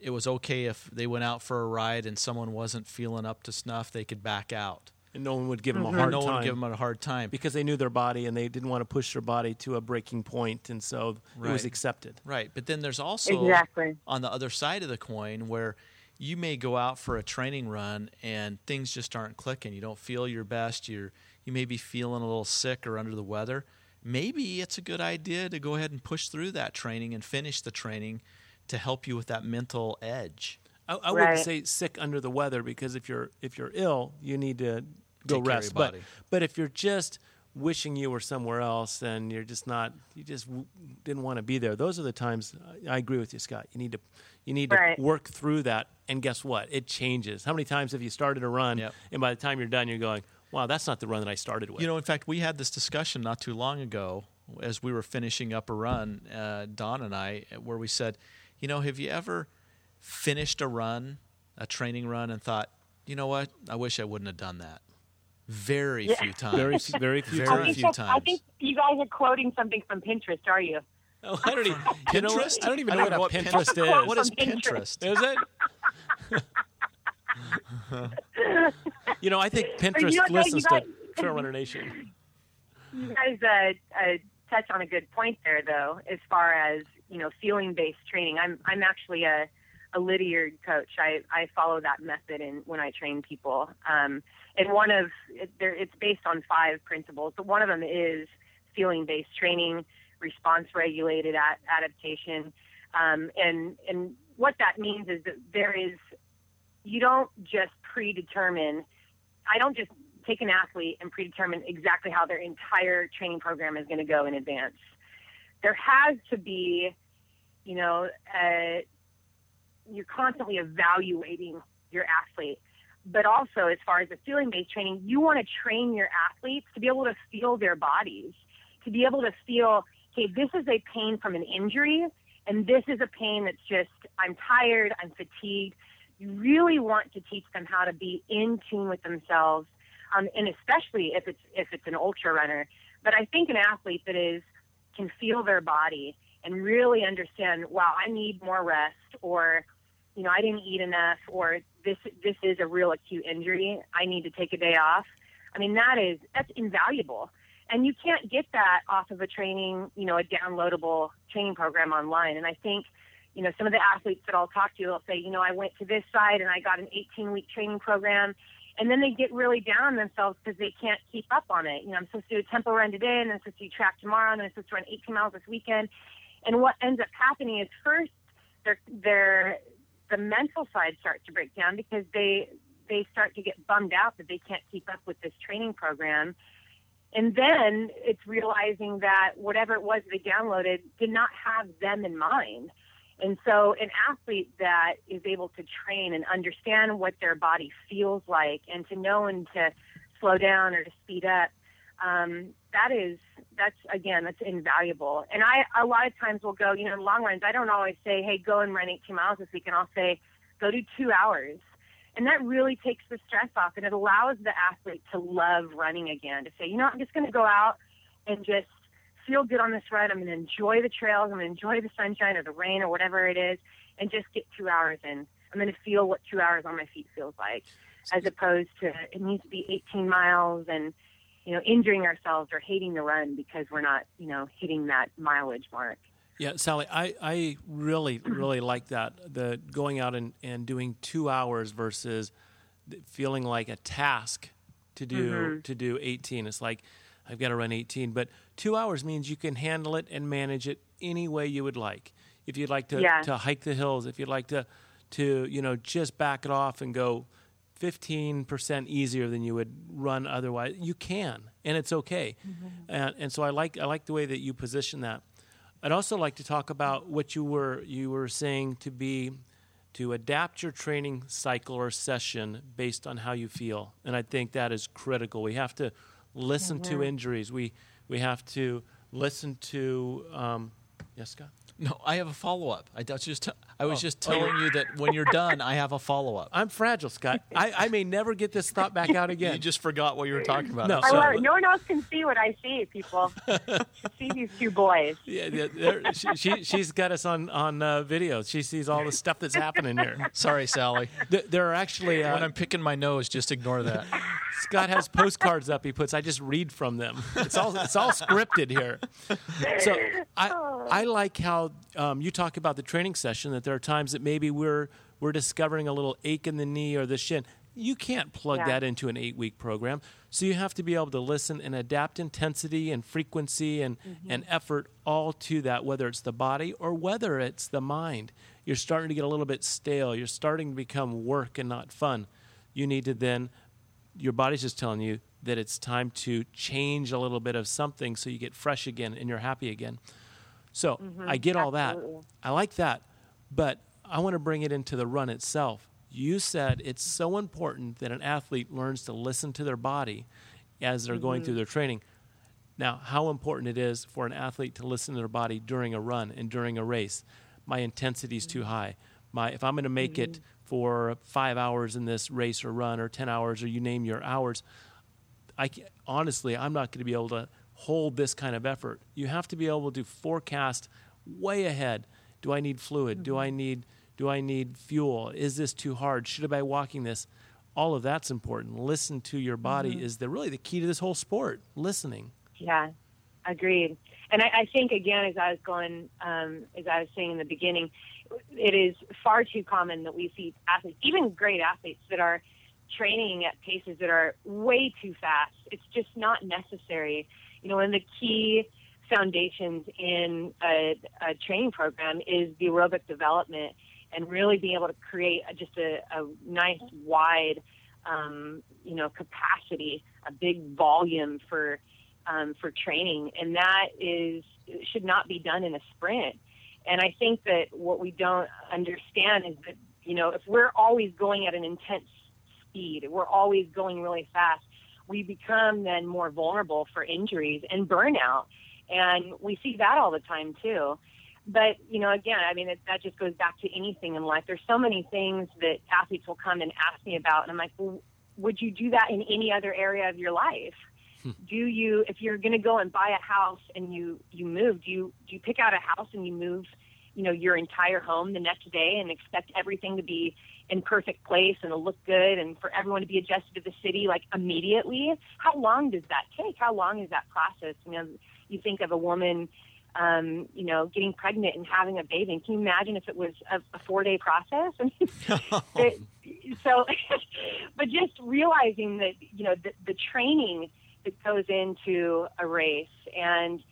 it was okay if they went out for a ride and someone wasn't feeling up to snuff, they could back out. And no one would give them Mm-hmm. a hard no time. one would give them a hard time. because they knew their body and they didn't want to push their body to a breaking point, and so it was accepted. Right, but then there's also Exactly. on the other side of the coin where you may go out for a training run and things just aren't clicking. You don't feel your best. You're you may be feeling a little sick or under the weather. Maybe it's a good idea to go ahead and push through that training and finish the training to help you with that mental edge. I, I wouldn't say sick under the weather because if you're if you're ill, you need to go Take rest. But but if you're just wishing you were somewhere else and you're just not, you just w- didn't want to be there. Those are the times. I I agree with you, Scott. You need to you need Right. to work through that. And guess what? It changes. How many times have you started a run Yep. and by the time you're done, you're going, "Wow, that's not the run that I started with." You know, in fact, we had this discussion not too long ago as we were finishing up a run, uh, Don and I, where we said, you know, have you ever finished a run, a training run, and thought, you know what, I wish I wouldn't have done that? Very Yeah. few times. very very few Very I times. think, few that's- I think you guys are quoting something from Pinterest, are you? Oh, I don't even. You know what? Pinterest? I don't even I don't what, know what Pinterest Pinterest- is. What is Pinterest. Pinterest? Is it? you know, I think Pinterest you know what, you listens to guys- Trail Runner Nation. You guys uh, uh, touch on a good point there, though, as far as you know, feeling-based training. I'm I'm actually a a Lydiard coach. I I follow that method in when I train people. Um, and one of it, there, it's based on five principles, but one of them is feeling-based training, response-regulated adaptation, um, and and what that means is that there is you don't just predetermine. I don't just take an athlete and predetermine exactly how their entire training program is going to go in advance. There has to be, you know, uh, you're constantly evaluating your athlete. But also, as far as the feeling based training, you want to train your athletes to be able to feel their bodies, to be able to feel, okay, this is a pain from an injury, and this is a pain that's just, I'm tired, I'm fatigued. You really want to teach them how to be in tune with themselves, um, and especially if it's if it's an ultra runner. But I think an athlete that is can feel their body and really understand, wow, I need more rest, or you know, I didn't eat enough, or this this is a real acute injury. I need to take a day off. I mean, that is that's invaluable, and you can't get that off of a training, you know, a downloadable training program online. And I think, you know, some of the athletes that I'll talk to, they'll say, you know, I went to this site and I got an 18 week training program. And then they get really down on themselves because they can't keep up on it. You know, I'm supposed to do a tempo run today, and I'm supposed to do track tomorrow, and I'm supposed to run 18 miles this weekend. And what ends up happening is first, they're, they're, the mental side starts to break down because they they start to get bummed out that they can't keep up with this training program. And then it's realizing that whatever it was they downloaded did not have them in mind. And so, an athlete that is able to train and understand what their body feels like and to know when to slow down or to speed up, um, that is, that's again, that's invaluable. And I, a lot of times will go, you know, in long runs, I don't always say, hey, go and run 18 miles this week. And I'll say, go do two hours. And that really takes the stress off and it allows the athlete to love running again, to say, you know, I'm just going to go out and just feel good on this run. I'm going to enjoy the trails. I'm going to enjoy the sunshine or the rain or whatever it is, and just get two hours in. I'm going to feel what two hours on my feet feels like, as opposed to it needs to be 18 miles and you know injuring ourselves or hating the run because we're not you know hitting that mileage mark. Yeah, Sally, I, I really, really like that. The going out and, and doing two hours versus feeling like a task to do Mm-hmm. to do 18. It's like I've got to run 18, but two hours means you can handle it and manage it any way you would like. If you'd like to, Yeah. to hike the hills, if you'd like to to you know just back it off and go 15% easier than you would run otherwise, you can, and it's okay. And, and so I like I like the way that you position that. I'd also like to talk about what you were you were saying to be to adapt your training cycle or session based on how you feel, and I think that is critical. We have to listen to injuries. We we have to listen to. Um, yes, Scott. No, I have a follow up. I was just, I was Oh. just telling you that when you're done, I have a follow up. I'm fragile, Scott. I, I may never get this thought back out again. You just forgot what you were talking about. No. I So- love. No one else can see what I see, people. see these two boys. yeah, yeah, she, she, she's got us on on uh, video. She sees all the stuff that's happening here. Sorry, Sally. There, there are actually uh, When I'm picking my nose, just ignore that. Scott has postcards up. He puts. I just read from them. It's all it's all scripted here. So I I like how um, you talk about the training session. That there are times that maybe we're we're discovering a little ache in the knee or the shin. You can't plug Yeah. that into an eight week program. So you have to be able to listen and adapt intensity and frequency and, mm-hmm. and effort all to that, whether it's the body or whether it's the mind. You're starting to get a little bit stale. You're starting to become work and not fun. You need to then your body's just telling you that it's time to change a little bit of something so you get fresh again and you're happy again. So mm-hmm. I get all that. I like that. But I want to bring it into the run itself. You said it's so important that an athlete learns to listen to their body as they're going mm-hmm. through their training. Now, how important it is for an athlete to listen to their body during a run and during a race. My intensity is too high. My if I'm going to make it mm-hmm. for five hours in this race or run or ten hours or you name your hours, I ca- honestly I'm not going to be able to hold this kind of effort. You have to be able to forecast way ahead. Do I need fluid? Do I need do I need fuel? Is this too hard? Should I be walking this? All of that's important. Listen to your body is the really the key to this whole sport. Listening. Yeah, agreed. And I, I think again, as I was going, um, as I was saying in the beginning, it is far too common that we see athletes, even great athletes, that are training at paces that are way too fast. It's just not necessary. You know, and the key foundations in a, a training program is the aerobic development and really being able to create a, just a, a nice wide, um, you know, capacity, a big volume for um, for training, and that is should not be done in a sprint. And I think that what we don't understand is that you know if we're always going at an intense speed, we're always going really fast, we become then more vulnerable for injuries and burnout, and we see that all the time too. But you know, again, I mean, it, that just goes back to anything in life. There's so many things that athletes will come and ask me about, and I'm like, well, would you do that in any other area of your life? Hmm. do you if you're going to go and buy a house and you you move do you do you pick out a house and you move you know your entire home the next day and expect everything to be in perfect place and to look good and for everyone to be adjusted to the city like immediately how long does that take how long is that process you know you think of a woman um, you know, getting pregnant and having a baby. And can you imagine if it was a, a four day process? I mean, it, so, but just realizing that, you know, the, the training that goes into a race and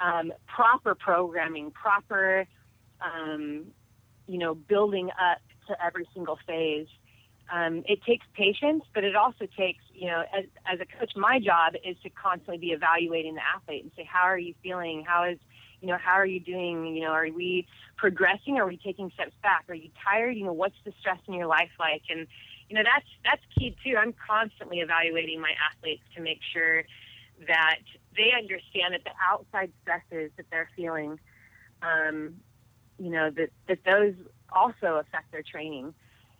um, proper programming, proper, um, you know, building up to every single phase. Um, it takes patience, but it also takes, you know, as, as a coach, my job is to constantly be evaluating the athlete and say, how are you feeling? How is, you know, how are you doing? You know, are we progressing? Are we taking steps back? Are you tired? You know, what's the stress in your life like? And, you know, that's, that's key too. I'm constantly evaluating my athletes to make sure that they understand that the outside stresses that they're feeling, um, you know, that, that those also affect their training.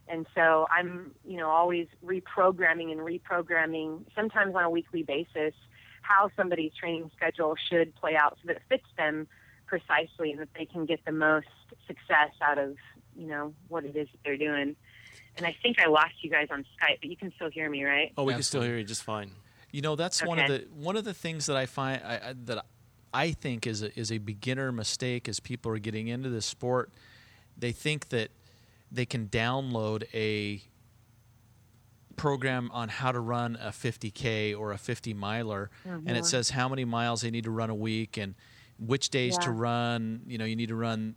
And so I'm, you know, always reprogramming and reprogramming, sometimes on a weekly basis, how somebody's training schedule should play out so that it fits them precisely and that they can get the most success out of you know what it is that they're doing. And I think I lost you guys on Skype, but you can still hear me, right? Oh, we can still hear you just fine. You know, that's one of the one of the things that I find I, I, that I think is a, is a beginner mistake as people are getting into this sport. They think that they can download a program on how to run a 50k or a 50 miler, oh, and it says how many miles they need to run a week and which days to run. You know, you need to run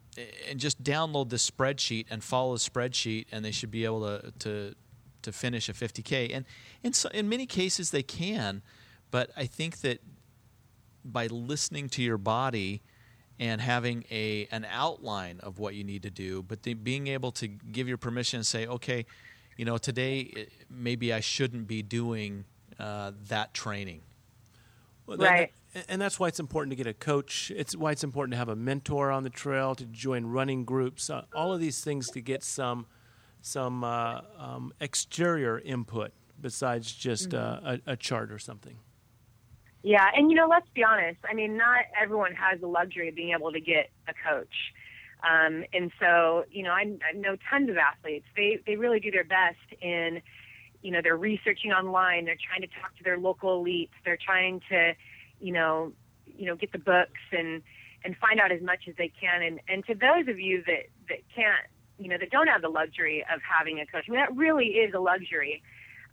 and just download the spreadsheet and follow the spreadsheet, and they should be able to to to finish a 50k. And in so, in many cases they can, but I think that by listening to your body and having a an outline of what you need to do, but the, being able to give your permission and say, okay, you know, today eh, maybe I shouldn't be doing uh, that training. Well, Right. that- and that's why it's important to get a coach. It's why it's important to have a mentor on the trail, to join running groups, uh, all of these things to get some some uh, um, exterior input besides just Mm-hmm. uh, a, a chart or something. Yeah, and you know, let's be honest. I mean, not everyone has the luxury of being able to get a coach. Um, and so, you know, I, I know tons of athletes. They they really do their best in, you know, they're researching online. They're trying to talk to their local elites. They're trying to, you know, you know, get the books and and find out as much as they can. And and to those of you that that can't, you know, that don't have the luxury of having a coach, I mean, that really is a luxury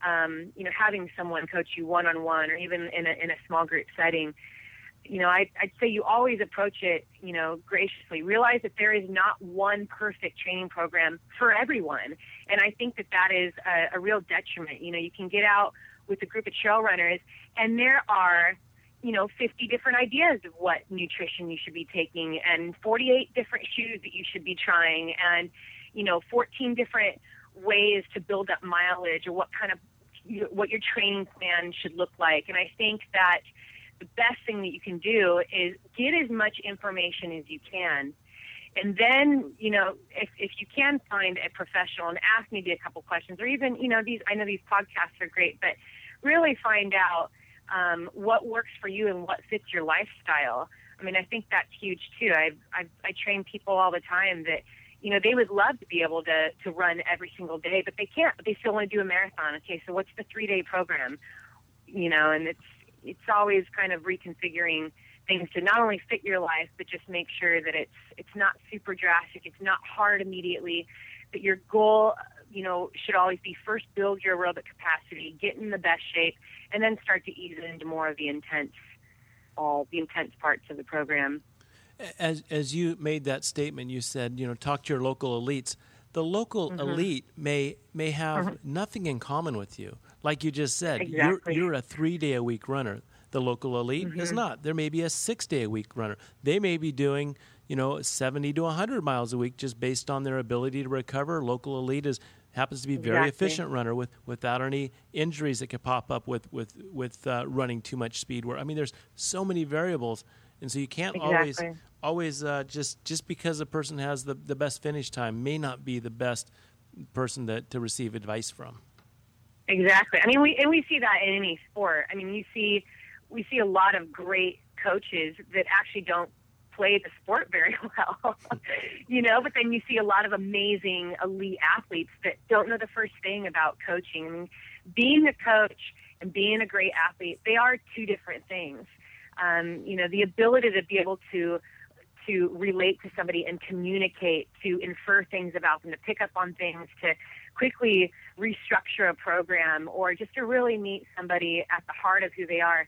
um, you know, having someone coach you one on one or even in a, in a small group setting, you know, I, I'd say you always approach it, you know, graciously. Realize that there is not one perfect training program for everyone. And I think that that is a, a real detriment. You know, you can get out with a group of trail runners and there are, you know, 50 different ideas of what nutrition you should be taking and 48 different shoes that you should be trying and, you know, 14 different ways to build up mileage or what kind of what your training plan should look like. And I think that the best thing that you can do is get as much information as you can. And then, you know, if, if you can find a professional and ask maybe a couple questions, or even, you know, these, I know these podcasts are great, but really find out um, what works for you and what fits your lifestyle. I mean, I think that's huge too. I I I train people all the time that you know they would love to be able to to run every single day, but they can't. But they still want to do a marathon. Okay, so what's the three day program? You know, and it's it's always kind of reconfiguring things to not only fit your life, but just make sure that it's it's not super drastic. It's not hard immediately. That your goal, you know, should always be first build your aerobic capacity, get in the best shape, and then start to ease into more of the intense, all the intense parts of the program. As as you made that statement, you said, you know, talk to your local elites. The local Mm-hmm. elite may may have nothing in common with you. Like you just said, Exactly. you're you're a three day a week runner. The local elite Mm-hmm. is not. There may be a six day a week runner. They may be doing, you know, seventy to hundred miles a week just based on their ability to recover. Local elite is happens to be a very Exactly. efficient runner with without any injuries that could pop up with with with uh, running too much speed. Where I mean, there's so many variables, and so you can't always Exactly. always uh, just just because a person has the, the best finish time may not be the best person to, to receive advice from. Exactly. I mean, we and we see that in any sport. I mean, you see, we see a lot of great coaches that actually don't play the sport very well, you know. But then you see a lot of amazing elite athletes that don't know the first thing about coaching. I mean, being a coach and being a great athlete, they are two different things. Um, you know, the ability to be able to to relate to somebody and communicate, to infer things about them, to pick up on things, to quickly restructure a program, or just to really meet somebody at the heart of who they are.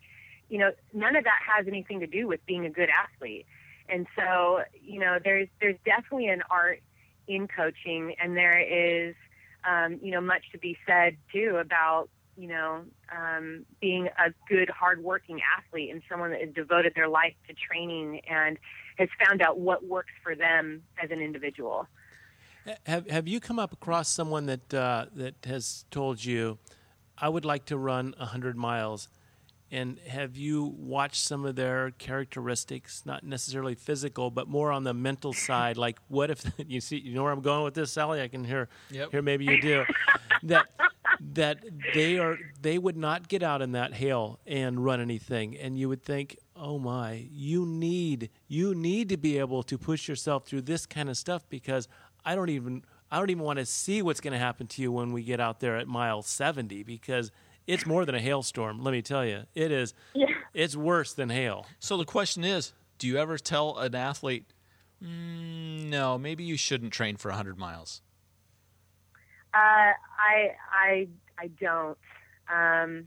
You know, none of that has anything to do with being a good athlete. And so, you know, there's there's definitely an art in coaching, and there is, um, you know, much to be said too about you know, um, being a good, hardworking athlete and someone that has devoted their life to training and has found out what works for them as an individual. Have Have you come up across someone that uh, that has told you, "I would like to run hundred miles," and have you watched some of their characteristics, not necessarily physical, but more on the mental side? Like, what if you see? You know where I'm going with this, Sally? I can hear Yep. hear maybe you do that that they are they would not get out in that hail and run anything and you would think oh my you need you need to be able to push yourself through this kind of stuff because i don't even i don't even want to see what's going to happen to you when we get out there at mile 70 because it's more than a hailstorm let me tell you it is Yeah. it's worse than hail So the question is, do you ever tell an athlete, mm, no, maybe you shouldn't train for 100 miles? Uh, I I I don't. Um,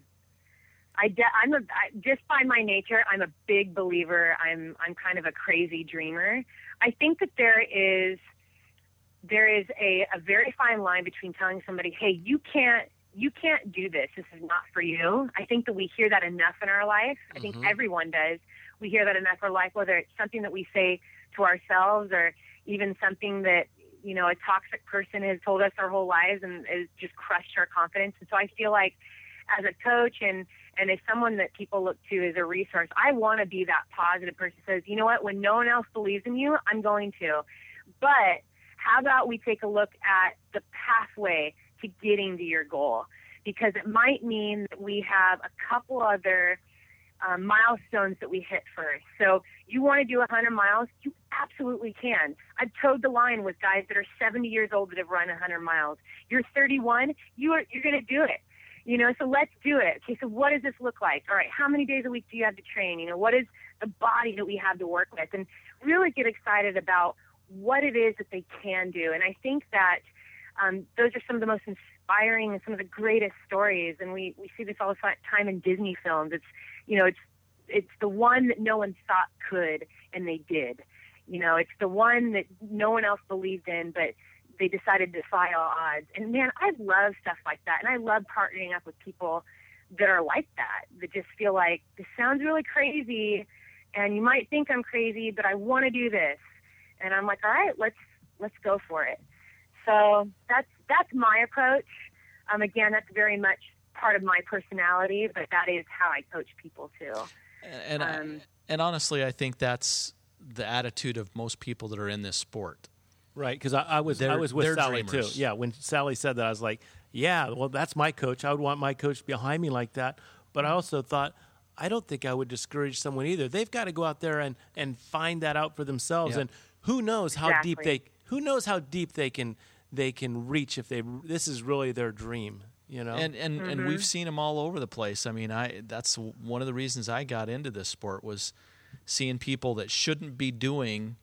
I de- I'm a I, just by my nature, I'm a big believer. I'm I'm kind of a crazy dreamer. I think that there is there is a, a very fine line between telling somebody, "Hey, you can't you can't do this. This is not for you." I think that we hear that enough in our life. I think everyone does. We hear that enough in our life, whether it's something that we say to ourselves or even something that you know a toxic person has told us our whole lives and has just crushed our confidence. And so I feel like as a coach and and as someone that people look to as a resource, I want to be that positive person who says, you know what, when no one else believes in you, I'm going to. But how about we take a look at the pathway to getting to your goal? Because it might mean that we have a couple other um, milestones that we hit first. So you want to do 100 miles, you absolutely can. I've towed the line with guys that are 70 years old that have run 100 miles. You're 31, you are you're going to do it. You know, so let's do it. Okay, so what does this look like? All right, how many days a week do you have to train? You know, what is the body that we have to work with? And really get excited about what it is that they can do. And I think that um, those are some of the most inspiring and some of the greatest stories. And we, we see this all the time in Disney films. It's, you know, it's, it's the one that no one thought could and they did. You know, it's the one that no one else believed in, but they decided to defy all odds. And man, I love stuff like that. And I love partnering up with people that are like that, that just feel like this sounds really crazy and you might think I'm crazy, but I want to do this. And I'm like, all right, let's, let's go for it. So that's, that's my approach. Um, again, that's very much part of my personality, but that is how I coach people too. And, I- Um, and honestly, I think that's the attitude of most people that are in this sport. Right, because I, I was I They're- was with Sally dreamers. too. Yeah, when Sally said that, I was like, "Yeah, well, that's my coach. I would want my coach behind me like that." But I also thought, I don't think I would discourage someone either. They've got to go out there and and find that out for themselves. Yeah. And who knows how deep they who knows how deep they can they can reach if they this is really their dream. You know, And and, and we've mm-hmm. seen them all over the place. I mean, I that's one of the reasons I got into this sport was seeing people that shouldn't be doing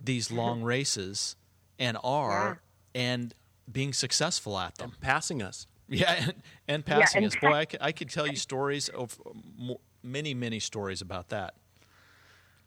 these long races and are and being successful at them. passing us. Yeah, and, and passing and us. Boy, I could, I could tell you stories of many many stories about that.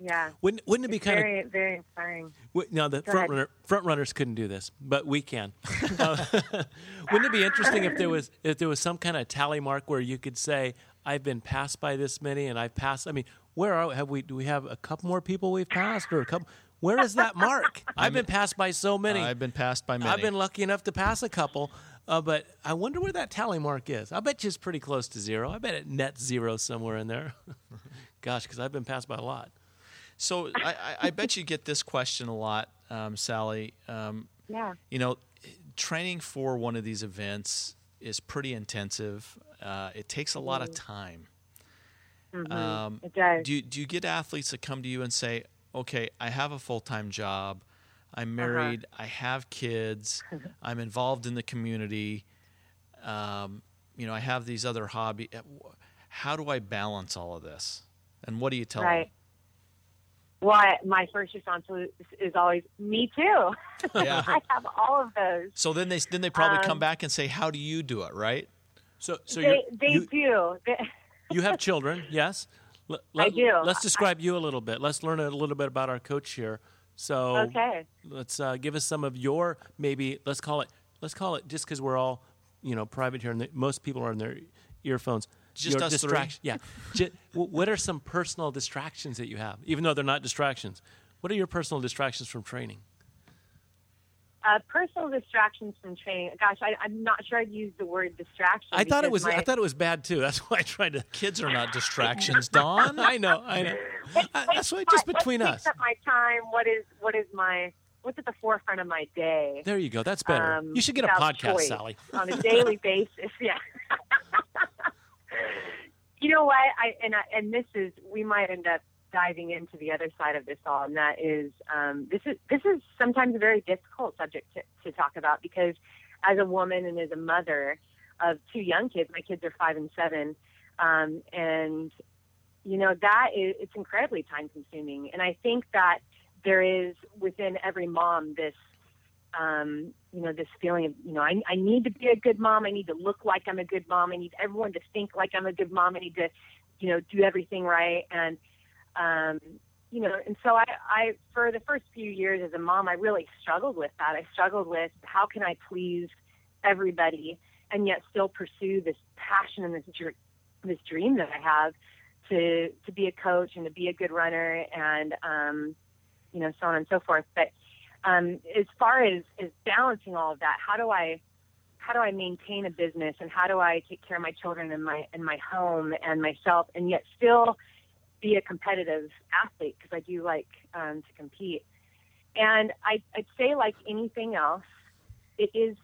Yeah. Wouldn't wouldn't it be It's kind of very, very inspiring. W- Now the Go front ahead. runner, front runners couldn't do this, but we can. Uh, wouldn't it be interesting if there was if there was some kind of tally mark where you could say, "I've been passed by this many, and I've passed." I mean, where are have we? Do we have a couple more people we've passed, or a couple? Where is that mark? I've been passed by so many. I've been passed by many. I've been lucky enough to pass a couple, uh, but I wonder where that tally mark is. I bet you it's pretty close to zero. I bet it net zero somewhere in there. Gosh, because I've been passed by a lot. So I, I, I bet you get this question a lot, um, Sally. Um, Yeah. you know, training for one of these events is pretty intensive. Uh, it takes a lot of time. Um, It does. do you, do you get athletes that come to you and say, "Okay, I have a full time job, I'm married, I have kids, I'm involved in the community, um, you know, I have these other hobbies. How do I balance all of this?" And what do you tell Right. them? I, my first response is, is always, me too. Yeah. I have all of those. So then they then they probably come Um, back and say, "How do you do it?" Right? So, so they they you, do. You have children, yes. Let, I do. Let's describe you a little bit. Let's learn a little bit about our coach here. So, okay. let's uh, give us some of your maybe. Let's call it. Let's call it just because we're all you know private here, and the, most people are in their earphones. Just your us three? distraction. Yeah. Ju- what are some personal distractions that you have, even though they're not distractions? What are your personal distractions from training? Uh, personal distractions from training. Gosh, I, I'm not sure I'd use the word distraction. I thought it was. My, I thought it was bad too. That's why I tried to. Kids are not distractions, Don. I know. I know. Uh, that's why just between what us. takes up my time? What is what is my what's at the forefront of my day. There you go. That's better. Um, you should get a podcast. Sally. on a daily basis. Yeah. You know what? I and I, and this is we might end up diving into the other side of this all, and that is um, this is this is sometimes a very difficult subject to, to talk about because as a woman and as a mother of two young kids, my kids are five and seven, um, and you know that is it's incredibly time consuming, and I think that there is within every mom this um, you know, this feeling of, you know, I, I need to be a good mom. I need to look like I'm a good mom. I need everyone to think like I'm a good mom. I need to, you know, do everything right. And, um, you know, and so I, I, for the first few years as a mom, I really struggled with that. I struggled with how can I please everybody and yet still pursue this passion and this, this dream that I have to, to be a coach and to be a good runner and, um, you know, so on and so forth. But, um, as far as, as balancing all of that, how do I how do I maintain a business and how do I take care of my children and my and my home and myself and yet still be a competitive athlete because I do like um, to compete. And I, I'd say like anything else, it is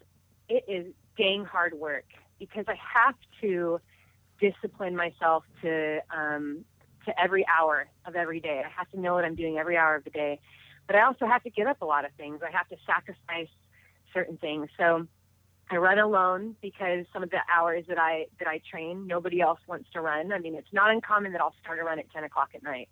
it is dang hard work because I have to discipline myself to um, to every hour of every day. I have to know what I'm doing every hour of the day but I also have to give up a lot of things. I have to sacrifice certain things. So I run alone because some of the hours that I that I train, nobody else wants to run. I mean, it's not uncommon that I'll start a run at 10 o'clock at night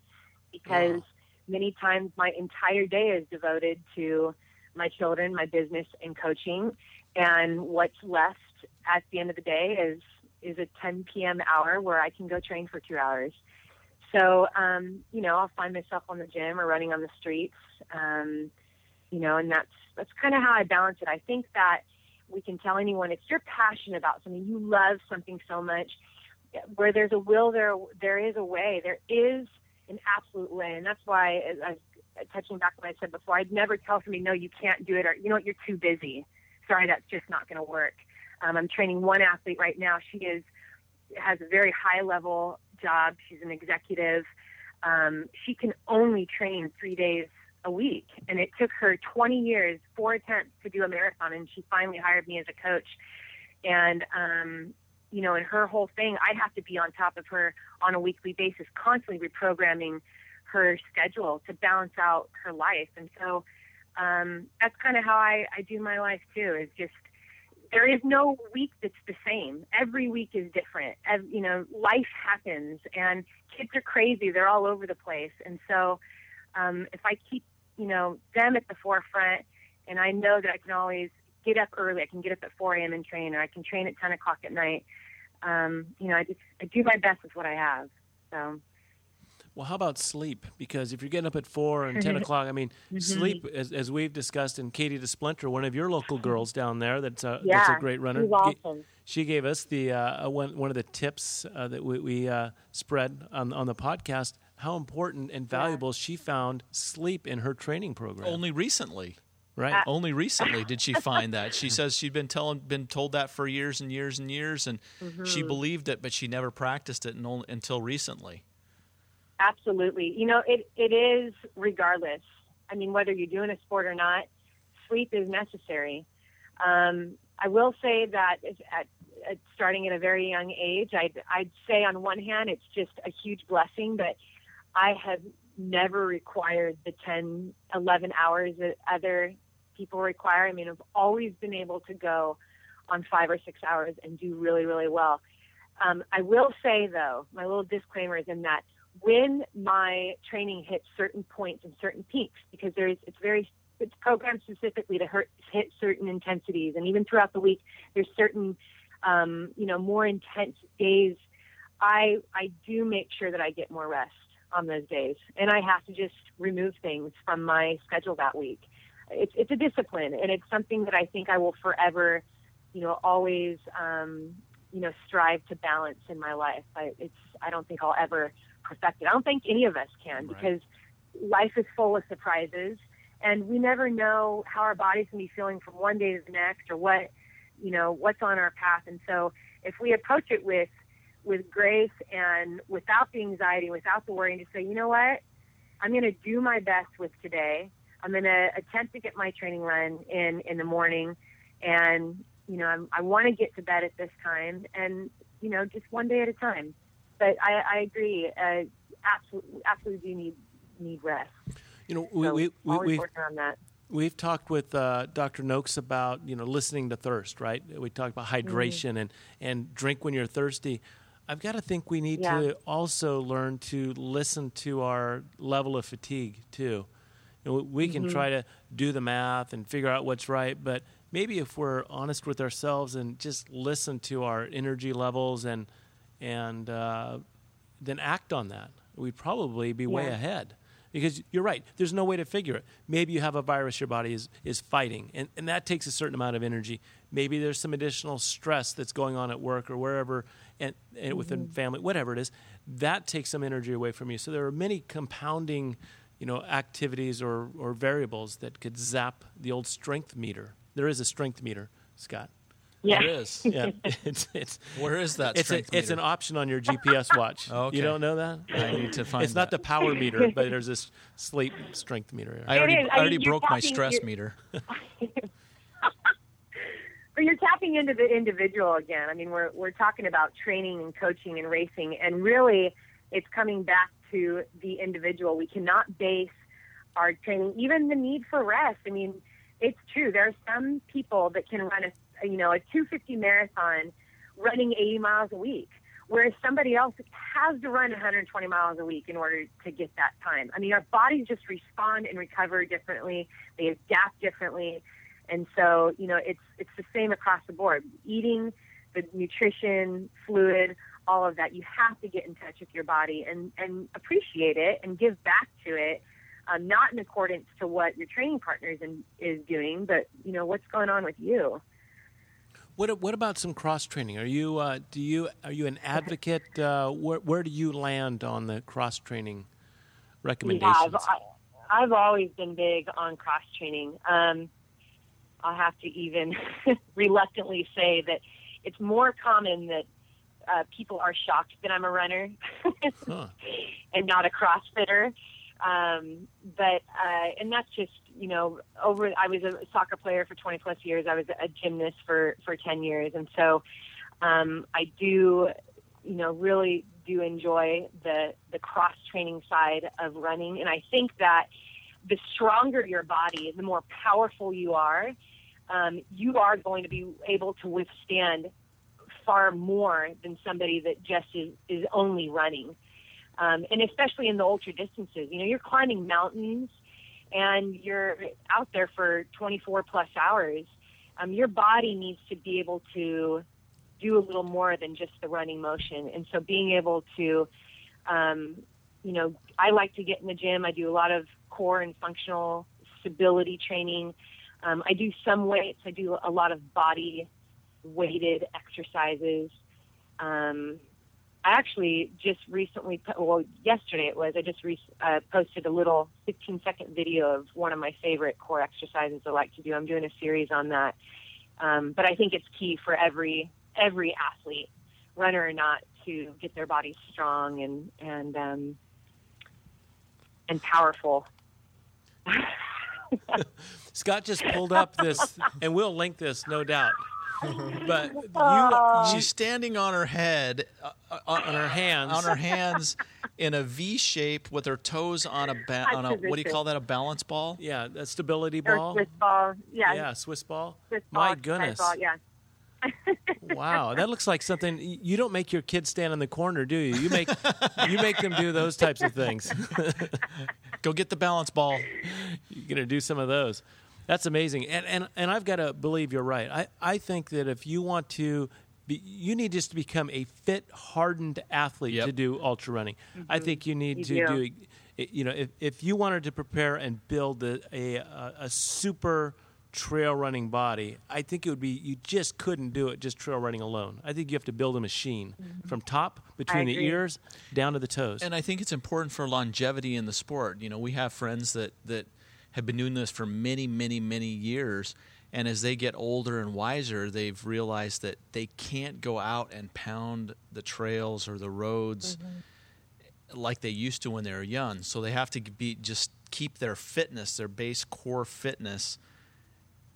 because many times my entire day is devoted to my children, my business, and coaching. And what's left at the end of the day is is a 10 p.m. hour where I can go train for two hours. So, um, you know, I'll find myself on the gym or running on the streets, um, you know, and that's that's kind of how I balance it. I think that we can tell anyone if you're passionate about something, you love something so much, where there's a will, there there is a way. There is an absolute way, and that's why, as I touching back on what I said before, I'd never tell somebody, no, you can't do it, or you know what, you're too busy. Sorry, that's just not going to work. Um, I'm training one athlete right now. She is has a very high level job. She's an executive. Um, she can only train three days a week, and it took her 20 years, four attempts to do a marathon, and she finally hired me as a coach. And um, you know, and her whole thing, I have to be on top of her on a weekly basis, constantly reprogramming her schedule to balance out her life. And so um, that's kind of how I, I do my life too. Is just there is no week that's the same. Every week is different. Ev- you know, life happens, and kids are crazy. They're all over the place, and so um, if I keep you know them at the forefront, and I know that I can always get up early. I can get up at 4 a.m. and train, or I can train at 10 o'clock at night. Um, you know, I just I do my best with what I have. So. Well, how about sleep? Because if you're getting up at four and ten o'clock, I mean, Mm-hmm. sleep, as, as we've discussed, and Katie DeSplinter, one of your local girls down there, that's a, Yeah, that's a great runner. she's awesome. she gave us the uh, one one of the tips uh, that we, we uh, spread on on the podcast. How important and valuable she found sleep in her training program. Only recently. right? Only recently did she find that. She says she'd been telling, been told that for years and years and years, and she Mm-hmm. believed it, but she never practiced it only, until recently. Absolutely. You know, it, it is regardless. I mean, whether you're doing a sport or not, sleep is necessary. Um, I will say that at, at starting at a very young age, I'd, I'd say on one hand, it's just a huge blessing, but I have never required the 10, 11 hours that other people require. I mean, I've always been able to go on five or six hours and do really, really well. Um, I will say, though, my little disclaimer is in that when my training hits certain points and certain peaks, because there's it's very it's programmed specifically to hurt, hit certain intensities, and even throughout the week, there's certain um, you know more intense days. I I do make sure that I get more rest on those days, and I have to just remove things from my schedule that week. It's it's a discipline, and it's something that I think I will forever, you know, always um, you know strive to balance in my life. I, it's I don't think I'll ever perfect it. I don't think any of us can Right. because life is full of surprises, and we never know how our body's gonna be feeling from one day to the next, or what you know what's on our path. And so if we approach it with with grace and without the anxiety, without the worry, and just say, you know what, I'm going to do my best with today. I'm going to attempt to get my training run in in the morning, and you know I'm, I want to get to bed at this time, and you know just one day at a time. But I, I agree, uh, absolutely, absolutely do need need rest. You know, we, So we, we we've working on that. we've talked with uh, Dr. Noakes about you know listening to thirst, right? We talked about Mm-hmm. hydration and and drink when you're thirsty. I've got to think we need Yeah. to also learn to listen to our level of fatigue too. You know, we Mm-hmm. can try to do the math and figure out what's right, but maybe if we're honest with ourselves and just listen to our energy levels and and uh, then act on that, we'd probably be way ahead. Because you're right, there's no way to figure it. Maybe you have a virus your body is, is fighting, and, and that takes a certain amount of energy. Maybe there's some additional stress that's going on at work or wherever, and, and within family, whatever it is. That takes some energy away from you. So there are many compounding, you know, activities or, or variables that could zap the old strength meter. There is a strength meter, Scott. Yeah. It is. Yeah, it's it's Where is that it's, a, strength it's an option on your GPS watch. Okay. You don't know that? I need to find It's not the power meter, but there's this sleep strength meter. I already, is. I I already mean, you're broke my stress meter. But you're tapping into the individual again. I mean, we're we're talking about training and coaching and racing, and really, it's coming back to the individual. We cannot base our training, even the need for rest. I mean, it's true. There are some people that can run a you know a 250 marathon, running 80 miles a week, whereas somebody else has to run 120 miles a week in order to get that time. I mean, our bodies just respond and recover differently. They adapt differently. And so, you know, it's it's the same across the board. Eating, the nutrition, fluid, all of that. You have to get in touch with your body and and appreciate it and give back to it. Um, not in accordance to what your training partner is, in, is doing, but you know what's going on with you. What what about some cross training? Are you uh, do you are you an advocate? Uh, where where do you land on the cross training recommendations? Yeah, I've, I- I've always been big on cross training. Um, I'll have to even reluctantly say that it's more common that uh, people are shocked that I'm a runner Huh. and not a CrossFitter. Um, but uh, and that's just you know over. I was a soccer player for 20 plus years. I was a gymnast for for 10 years, and so um, I do you know really do enjoy the the cross training side of running, and I think that the stronger your body, the more powerful you are, um, you are going to be able to withstand far more than somebody that just is, is only running. Um, and especially in the ultra distances, you know, you're climbing mountains and you're out there for 24 plus hours. Um, your body needs to be able to do a little more than just the running motion. And so being able to, um, you know, I like to get in the gym. I do a lot of core and functional stability training. Um, I do some weights. I do a lot of body weighted exercises. Um, I actually just recently, well, yesterday it was, I just re- uh, posted a little 15 second video of one of my favorite core exercises I like to do. I'm doing a series on that. Um, but I think it's key for every, every athlete, runner or not, to get their bodies strong and, and, um, and powerful. Scott just pulled up this, and we'll link this, no doubt. But you, Aw. She's standing on her head, uh, uh, on on her hands, on her hands, in a V shape with her toes on a ba- on a what do you call that? A balance ball. yeah, a stability Or ball. Swiss ball. Yeah. Yeah, Swiss ball. Swiss My ball, Swiss goodness. Ball, yeah. Wow, that looks like something you don't make your kids stand in the corner, do you? You make you make them do those types of things. Go get the balance ball. You're going to do some of those. That's amazing. And and and I've got to believe you're right. I I think that if you want to be, you need just to become a fit, hardened athlete Yep. to do ultra running. I mm-hmm. think you need to do. do you know, if, if you wanted to prepare and build a, a, a, a super trail running body, I think it would be, you just couldn't do it just trail running alone. I think you have to build a machine mm-hmm. from top, between the agree. ears, down to the toes. And I think it's important for longevity in the sport. You know, we have friends that that have been doing this for many, many, many years, and as they get older and wiser, they've realized that they can't go out and pound the trails or the roads like they used to when they were young. So they have to be just keep their fitness, their base core fitness,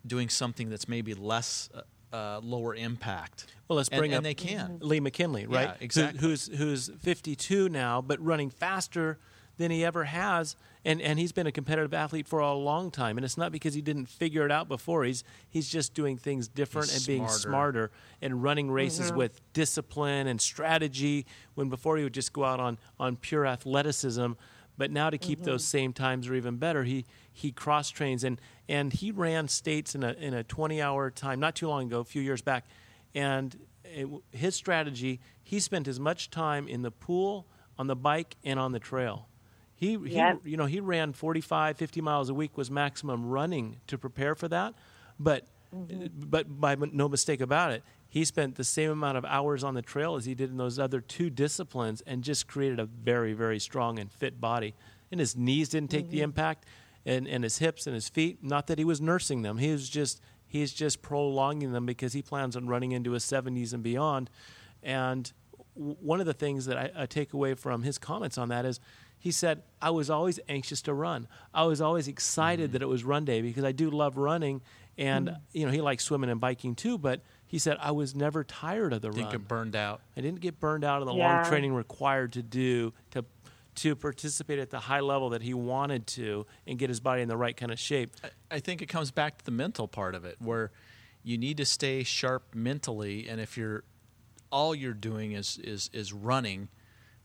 doing something that's maybe less uh, uh, lower impact. Well, let's bring and up they can. Lee McKinley, right? Yeah, Who- exactly. who's who's 52 now, but running faster than he ever has, and and he's been a competitive athlete for a long time. And it's not because he didn't figure it out before. He's he's just doing things different He's and being smarter. smarter and running races mm-hmm. with discipline and strategy. When before he would just go out on on pure athleticism. But now to keep those mm-hmm. same times or even better, he he cross trains and and he ran states in a in a 20 hour time not too long ago, a few years back, and it, his strategy he spent as much time in the pool, on the bike, and on the trail. He, Yep. he you know he ran 45, 50 miles a week was maximum running to prepare for that, but mm-hmm. but by no mistake about it, he spent the same amount of hours on the trail as he did in those other two disciplines and just created a very, very strong and fit body. And his knees didn't take the mm-hmm. impact, and, and his hips and his feet. Not that he was nursing them. He was just he's just prolonging them because he plans on running into his 70s and beyond. And w- one of the things that I, I take away from his comments on that is he said, I was always anxious to run. I was always excited that it was run day because I do love running. And, you know, he likes swimming and biking too, but he said, I was never tired of the Didn't run. get burned out. I didn't get burned out of the Yeah. long training required to do to to participate at the high level that he wanted to and get his body in the right kind of shape. I think it comes back to the mental part of it, where you need to stay sharp mentally, and if you're all you're doing is is is running,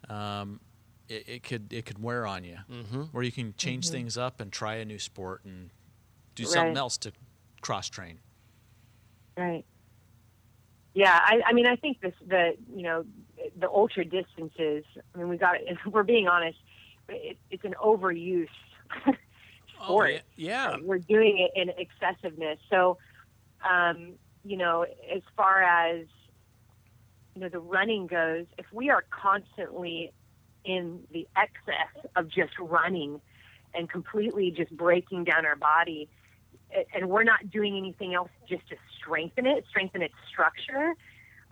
um, it, it could it could wear on you. Mm-hmm. Where you can change things up and try a new sport and do something else to cross train. Right. Yeah, I, I mean, I think this the you know the ultra distances. I mean, we got if we're being honest, it, it's an overuse sport. Oh, yeah. We're doing it in excessiveness. So, um, you know, as far as you know, the running goes, if we are constantly in the excess of just running and completely just breaking down our body, and we're not doing anything else just to strengthen it, strengthen its structure,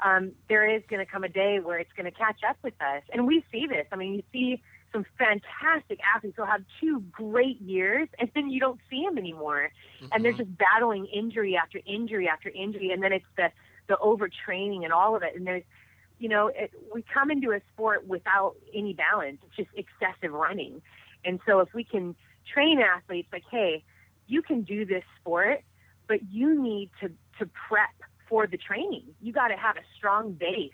um, there is going to come a day where it's going to catch up with us. And we see this. I mean, you see some fantastic athletes who'll have two great years, and then you don't see them anymore. And they're just battling injury after injury after injury. And then it's the, the overtraining and all of it. And there's, you know, it, we come into a sport without any balance. It's just excessive running. And so if we can train athletes like, hey, you can do this sport, but you need to, to prep for the training. You got to have a strong base.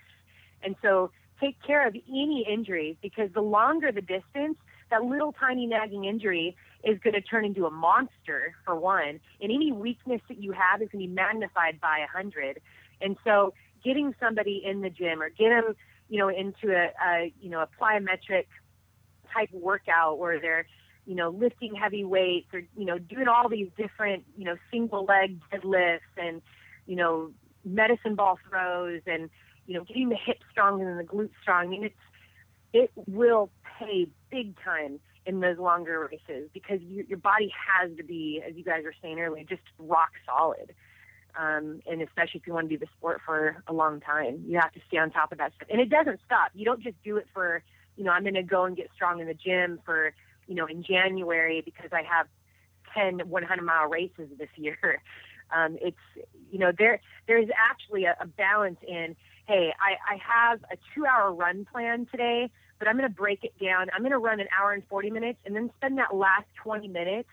And so take care of any injuries because the longer the distance, that little tiny nagging injury is going to turn into a monster for one. And any weakness that you have is going to be magnified by a hundred. And so getting somebody in the gym or get them, you know, into a, a you know, a plyometric type workout where they're, you know, lifting heavy weights or, you know, doing all these different, you know, single leg deadlifts and, you know, medicine ball throws and, you know, getting the hips strong and the glutes strong. I mean, it's, it will pay big time in those longer races because you, your body has to be, as you guys were saying earlier, just rock solid. Um, and especially if you want to do the sport for a long time, you have to stay on top of that stuff. And it doesn't stop. You don't just do it for, you know, I'm going to go and get strong in the gym for, you know, in January because I have 10 100 mile races this year. Um, it's, you know, there, there's actually a, a balance in, hey, I, I have a two hour run plan today, but I'm going to break it down. I'm going to run an hour and 40 minutes and then spend that last 20 minutes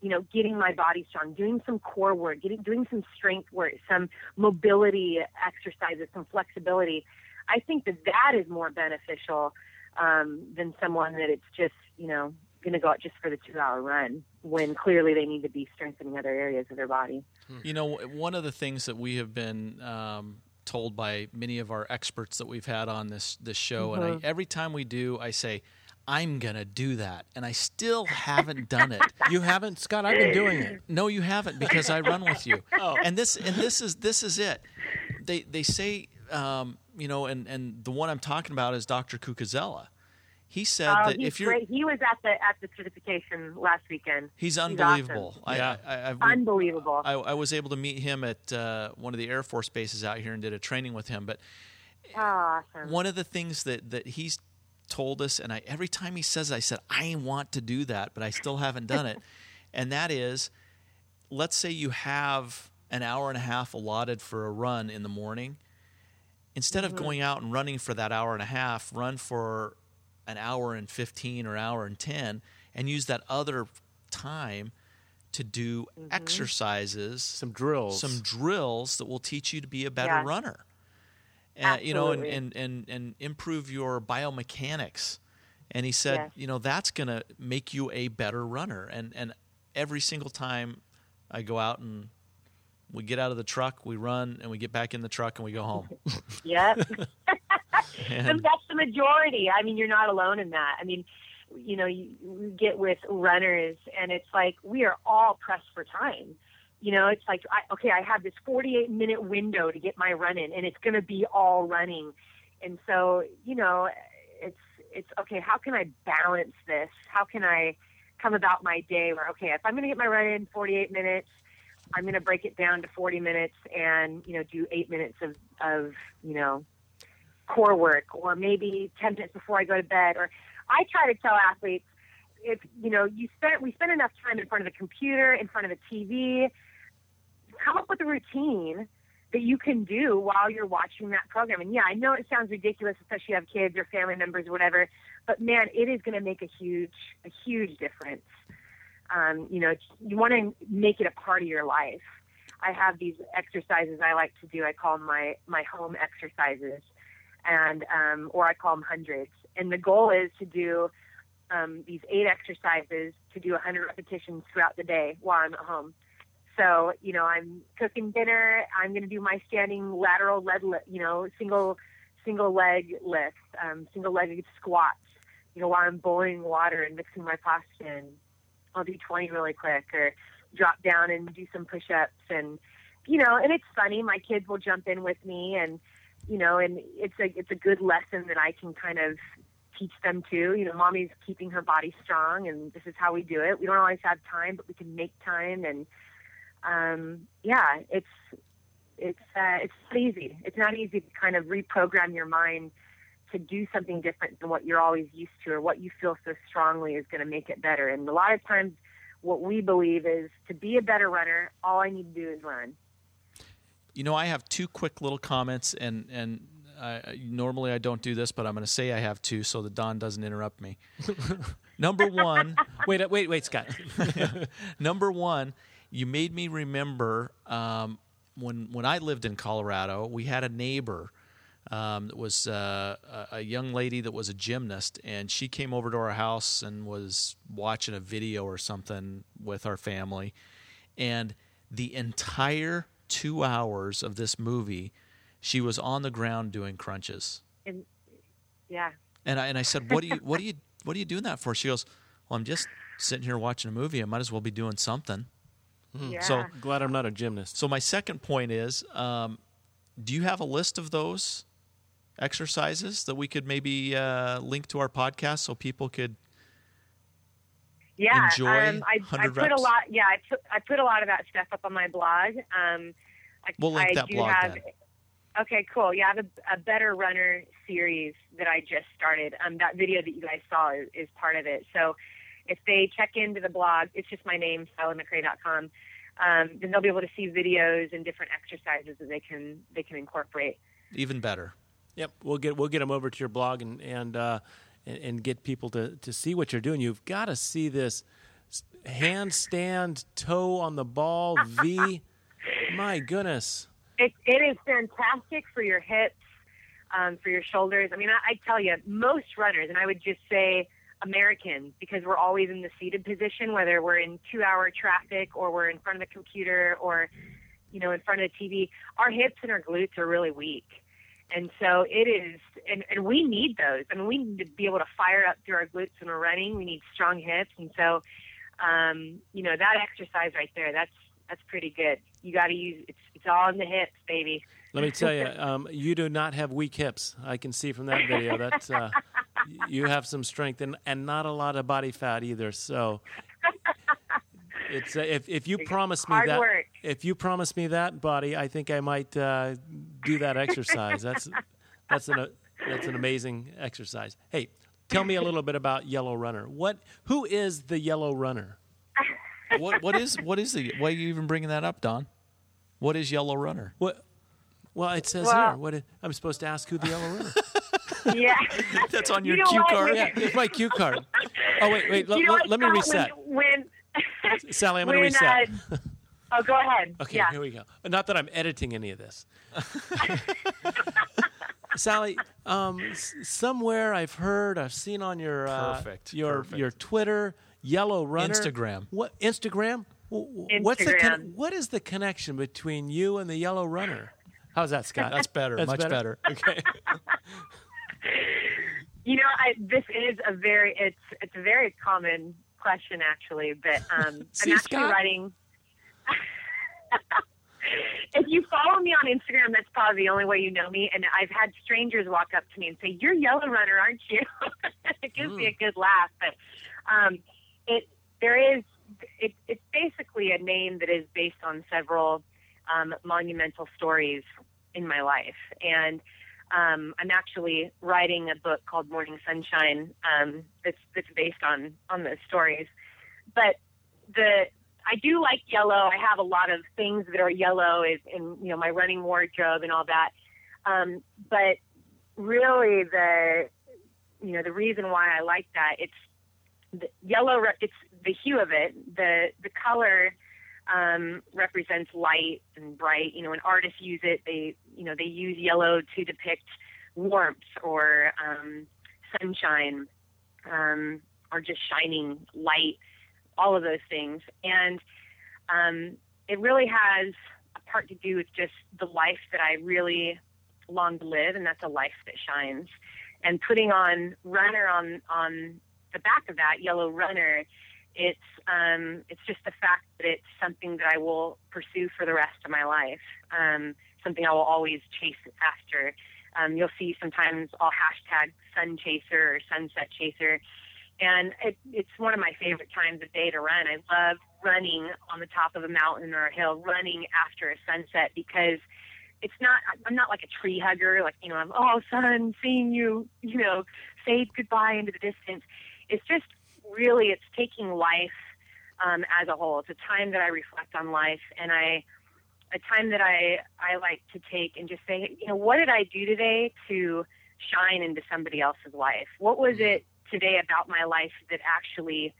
you know, getting my body strong, doing some core work, getting doing some strength work, some mobility exercises, some flexibility. I think that that is more beneficial um, than someone that it's just you know going to go out just for the two-hour run when clearly they need to be strengthening other areas of their body. You know, one of the things that we have been um, told by many of our experts that we've had on this this show, and I, every time we do, I say, "I'm gonna do that," and I still haven't done it. You haven't, Scott? I've been doing it. No, you haven't because I run with you. Oh. And this and this is this is it. They they say um, you know, and and the one I'm talking about is Dr. Cucuzella. He said Oh, that if you're great. He was at the at the certification last weekend. he's awesome. unbelievable. Yeah. I, I, I've, Unbelievable. I, I was able to meet him at uh, one of the Air Force bases out here and did a training with him. But awesome. one of the things that that he's told us, and I every time he says, it, I said I want to do that, but I still haven't done it. and that is, let's say you have an hour and a half allotted for a run in the morning. Instead of going mm-hmm. out and running for that hour and a half, run for an hour and 15 or hour and 10 and use that other time to do mm-hmm. exercises Some drills. some drills that will teach you to be a better Yeah. runner. Uh, you know, and, and, and, and improve your biomechanics. And he said, Yes. you know, that's going to make you a better runner. And, and every single time I go out and we get out of the truck, we run, and we get back in the truck and we go home. Yep. And- that's the majority. I mean, you're not alone in that. I mean, you know, you, you get with runners, and it's like we are all pressed for time. You know, it's like, I, okay, I have this 48 minute window to get my run in, and it's going to be all running. And so, you know, it's it's okay. How can I balance this? How can I come about my day where okay, if I'm going to get my run in 48 minutes, I'm going to break it down to 40 minutes and you know do eight minutes of of you know core work or maybe 10 minutes before I go to bed or I try to tell athletes if you know you spend we spend enough time in front of the computer in front of the TV come up with a routine that you can do while you're watching that program and yeah I know it sounds ridiculous especially if you have kids or family members or whatever but man it is going to make a huge a huge difference um, you know you want to make it a part of your life I have these exercises I like to do I call them my my home exercises and um, or I call them hundreds. And the goal is to do um, these eight exercises to do 100 repetitions throughout the day while I'm at home. So you know, I'm cooking dinner. I'm going to do my standing lateral leg, li- you know, single single leg lifts, um, single legged squats. You know, while I'm boiling water and mixing my pasta in, I'll do 20 really quick, or drop down and do some push-ups and you know and it's funny my kids will jump in with me and you know and it's a it's a good lesson that i can kind of teach them too you know mommy's keeping her body strong and this is how we do it we don't always have time but we can make time and um yeah it's it's uh it's not easy it's not easy to kind of reprogram your mind to do something different than what you're always used to or what you feel so strongly is going to make it better and a lot of times what we believe is to be a better runner all i need to do is run You know, I have two quick little comments, and and I, normally I don't do this, but I'm going to say I have two, so that Don doesn't interrupt me. Number one, wait, uh, wait, wait, Scott. number one, you made me remember um, when when I lived in Colorado, we had a neighbor um, that was uh, a a young lady that was a gymnast, and she came over to our house and was watching a video or something with our family, and the entire two hours of this movie, she was on the ground doing crunches. and yeah And I and I said, "What do you what do you what are you doing that for?" She goes, "Well, I'm just sitting here watching a movie. I might as well be doing something." Yeah. So Glad I'm not a gymnast. So my second point is, um, do you have a list of those exercises that we could maybe uh, link to our podcast so people could? yeah enjoy um, I, I 100 put a lot yeah I put, I put a lot of that stuff up on my blog. Um I, We'll link I that do blog have okay cool. Yeah I have a, a better runner series that I just started. Um that video that you guys saw is, is part of it. So if they check into the blog it's just my name sallyMcRae.com um, then they'll be able to see videos and different exercises that they can they can incorporate Even better. Yep, we'll get we'll get them over to your blog and and uh, and, and get people to to see what you're doing. You've got to see this handstand toe on the ball V. My goodness. It, it is fantastic for your hips, um, for your shoulders. I mean, I, I tell you, most runners, and I would just say Americans, because we're always in the seated position, whether we're in two-hour traffic or we're in front of the computer or, you know, in front of the TV, our hips and our glutes are really weak. And so it is, and, and we need those. I mean, we need to be able to fire up through our glutes when we're running. We need strong hips. And so, um, you know, that exercise right there, that's, that's pretty good. You got to use, it's, it's all in the hips, baby. Let me tell you, um, you do not have weak hips. I can see from that video. That's uh, you have some strength and, and not a lot of body fat either. So it's uh, if if you promise me Hard that work. if you promise me that body, I think I might uh, do that exercise. That's that's an that's an amazing exercise. Hey, tell me a little bit about Yellow Runner. What? Who is the Yellow Runner? what what is what is the? Why are you even bringing that up, Don? What is Yellow Runner? What? Well, it says Well- here. What? I'm supposed to ask who the Yellow Runner. Yeah. That's on your You know cue what? card. yeah, it's my cue card. Oh wait, wait. Let, you know let- what, let me reset. When, when Sally, I'm going to reset. uh, oh, go ahead. Okay, yeah. here we go. Not that I'm editing any of this. Sally, um, s- somewhere I've heard, I've seen on your uh, Perfect, your perfect. your Twitter, Yellow Runner, Instagram. What Instagram? W- w- What's the con- Instagram. what is the connection between you and the Yellow Runner? How's that, Scott? That's better, That's much better. Okay. You know, I, this is a very it's it's a very common question actually, but um, See, I'm actually Scott? writing. if you follow me on Instagram, that's probably the only way you know me. And I've had strangers walk up to me and say, "You're Yellow Runner, aren't you?" it gives me a good laugh, but um, it there is it, it's basically a name that is based on several um, monumental stories in my life, and um, I'm actually writing a book called Morning Sunshine um, that's that's based on on those stories. But the I do like yellow. I have a lot of things that are yellow is in you know my running wardrobe and all that. Um, but really, the you know the reason why I like that it's the yellow. It's the hue of it. The the color um, represents light and bright. You know, when artists use it, they you know they use yellow to depict warmth or um, sunshine um, or just shining light. All of those things, and um, it really has a part to do with just the life that I really long to live, and that's a life that shines. And putting on runner on on the back of that yellow runner it's um, it's just the fact that it's something that I will pursue for the rest of my life. Um, something I will always chase after. Um, you'll see sometimes I'll hashtag sun chaser or sunset chaser, and it, it's one of my favorite times of day to run. I love running on the top of a mountain or a hill, running after a sunset because it's not. I'm not like a tree hugger, like you know, I'm oh sun, seeing you, you know, fade goodbye into the distance. It's just really it's taking life um, as a whole. It's a time that I reflect on life, and I a time that I I like to take and just say, you know, what did I do today to shine into somebody else's life? What was it today about my life that actually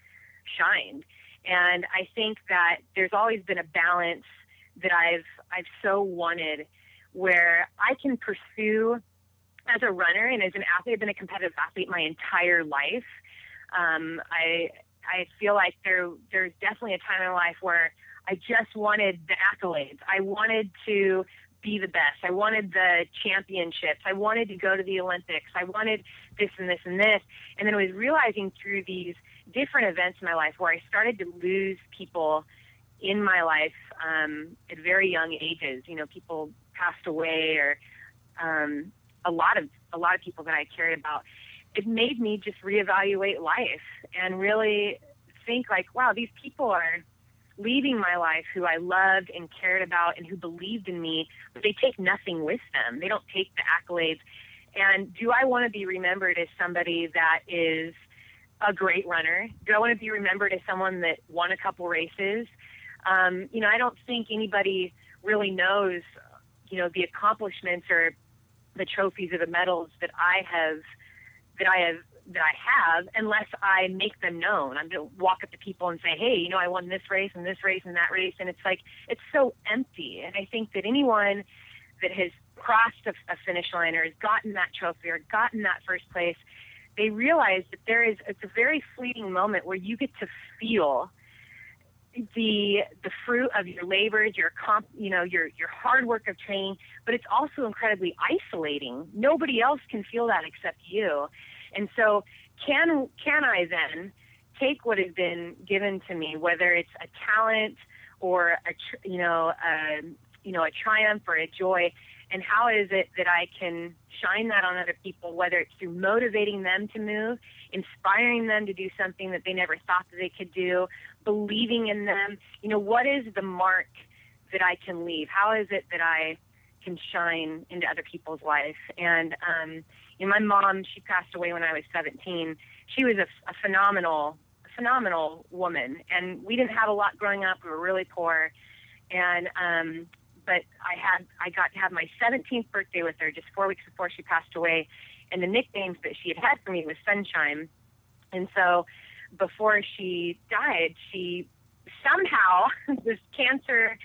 shined? And I think that there's always been a balance that I've I've so wanted where I can pursue as a runner and as an athlete, I've been a competitive athlete my entire life. Um, I I feel like there there's definitely a time in life where I just wanted the accolades. I wanted to be the best. I wanted the championships. I wanted to go to the Olympics. I wanted this and this and this. And then I was realizing through these different events in my life where I started to lose people in my life um, at very young ages. You know, people passed away or um, a lot of a lot of people that I cared about. It made me just reevaluate life and really think like, wow, these people are leaving my life who I loved and cared about and who believed in me, but they take nothing with them. They don't take the accolades. And do I want to be remembered as somebody that is a great runner? Do I want to be remembered as someone that won a couple races? Um, you know, I don't think anybody really knows, you know, the accomplishments or the trophies or the medals that I have that I have that I have unless I make them known. I'm going to walk up to people and say, "Hey, you know, I won this race and this race and that race," and it's like it's so empty. And I think that anyone that has crossed a, a finish line or has gotten that trophy or gotten that first place, they realize that there is it's a very fleeting moment where you get to feel the the fruit of your labors, your comp, you know, your your hard work of training, but it's also incredibly isolating. Nobody else can feel that except you. And so, can can I then take what has been given to me, whether it's a talent or a you know a, you know a triumph or a joy, and how is it that I can shine that on other people, whether it's through motivating them to move, inspiring them to do something that they never thought that they could do, believing in them. You know, what is the mark that I can leave? How is it that I can shine into other people's life. And um, you know, my mom, she passed away when I was 17. She was a, a phenomenal, phenomenal woman, and we didn't have a lot growing up. We were really poor, and um, but I had I got to have my 17th birthday with her just four weeks before she passed away, and the nicknames that she had had for me was Sunshine, and so before she died, she somehow this cancer,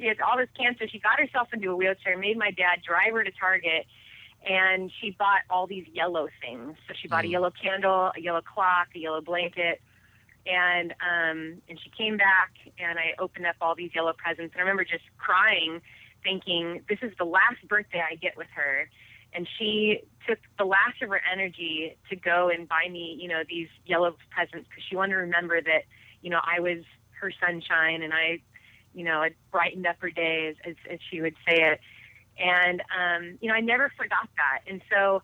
had all this cancer. She got herself into a wheelchair, made my dad drive her to Target, and she bought all these yellow things. So she bought a yellow candle, a yellow clock, a yellow blanket, and um, and she came back, and I opened up all these yellow presents, and I remember just crying, thinking this is the last birthday I get with her. And she took the last of her energy to go and buy me, you know, these yellow presents because she wanted to remember that, you know, I was her sunshine and I, you know, it brightened up her day as, as, as she would say it. And, um, you know, I never forgot that. And so,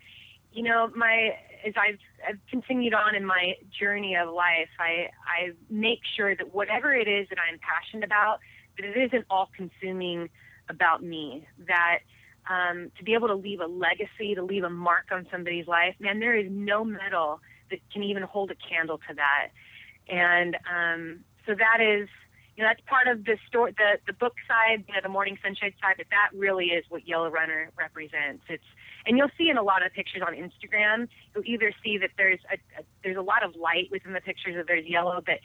you know, my, as I've, I've continued on in my journey of life, I, I make sure that whatever it is that I'm passionate about, that it isn't all consuming about me, that, um, to be able to leave a legacy, to leave a mark on somebody's life, man, there is no medal that can even hold a candle to that. And um, so that is, you know, that's part of the story, the the book side, you know, the morning sunshine side. But that really is what Yellow Runner represents. It's, and you'll see in a lot of pictures on Instagram, you'll either see that there's a, a there's a lot of light within the pictures that there's yellow, but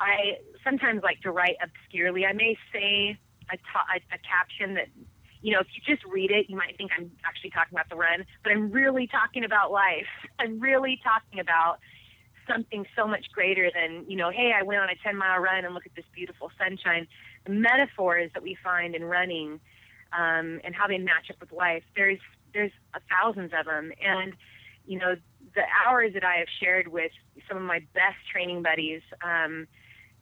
I sometimes like to write obscurely. I may say a, to- a, a caption that you know, if you just read it, you might think I'm actually talking about the run, but I'm really talking about life. I'm really talking about something so much greater than, you know, hey, I went on a 10 mile run and look at this beautiful sunshine. The metaphors that we find in running um, and how they match up with life, there's, there's thousands of them. And, you know, the hours that I have shared with some of my best training buddies, um,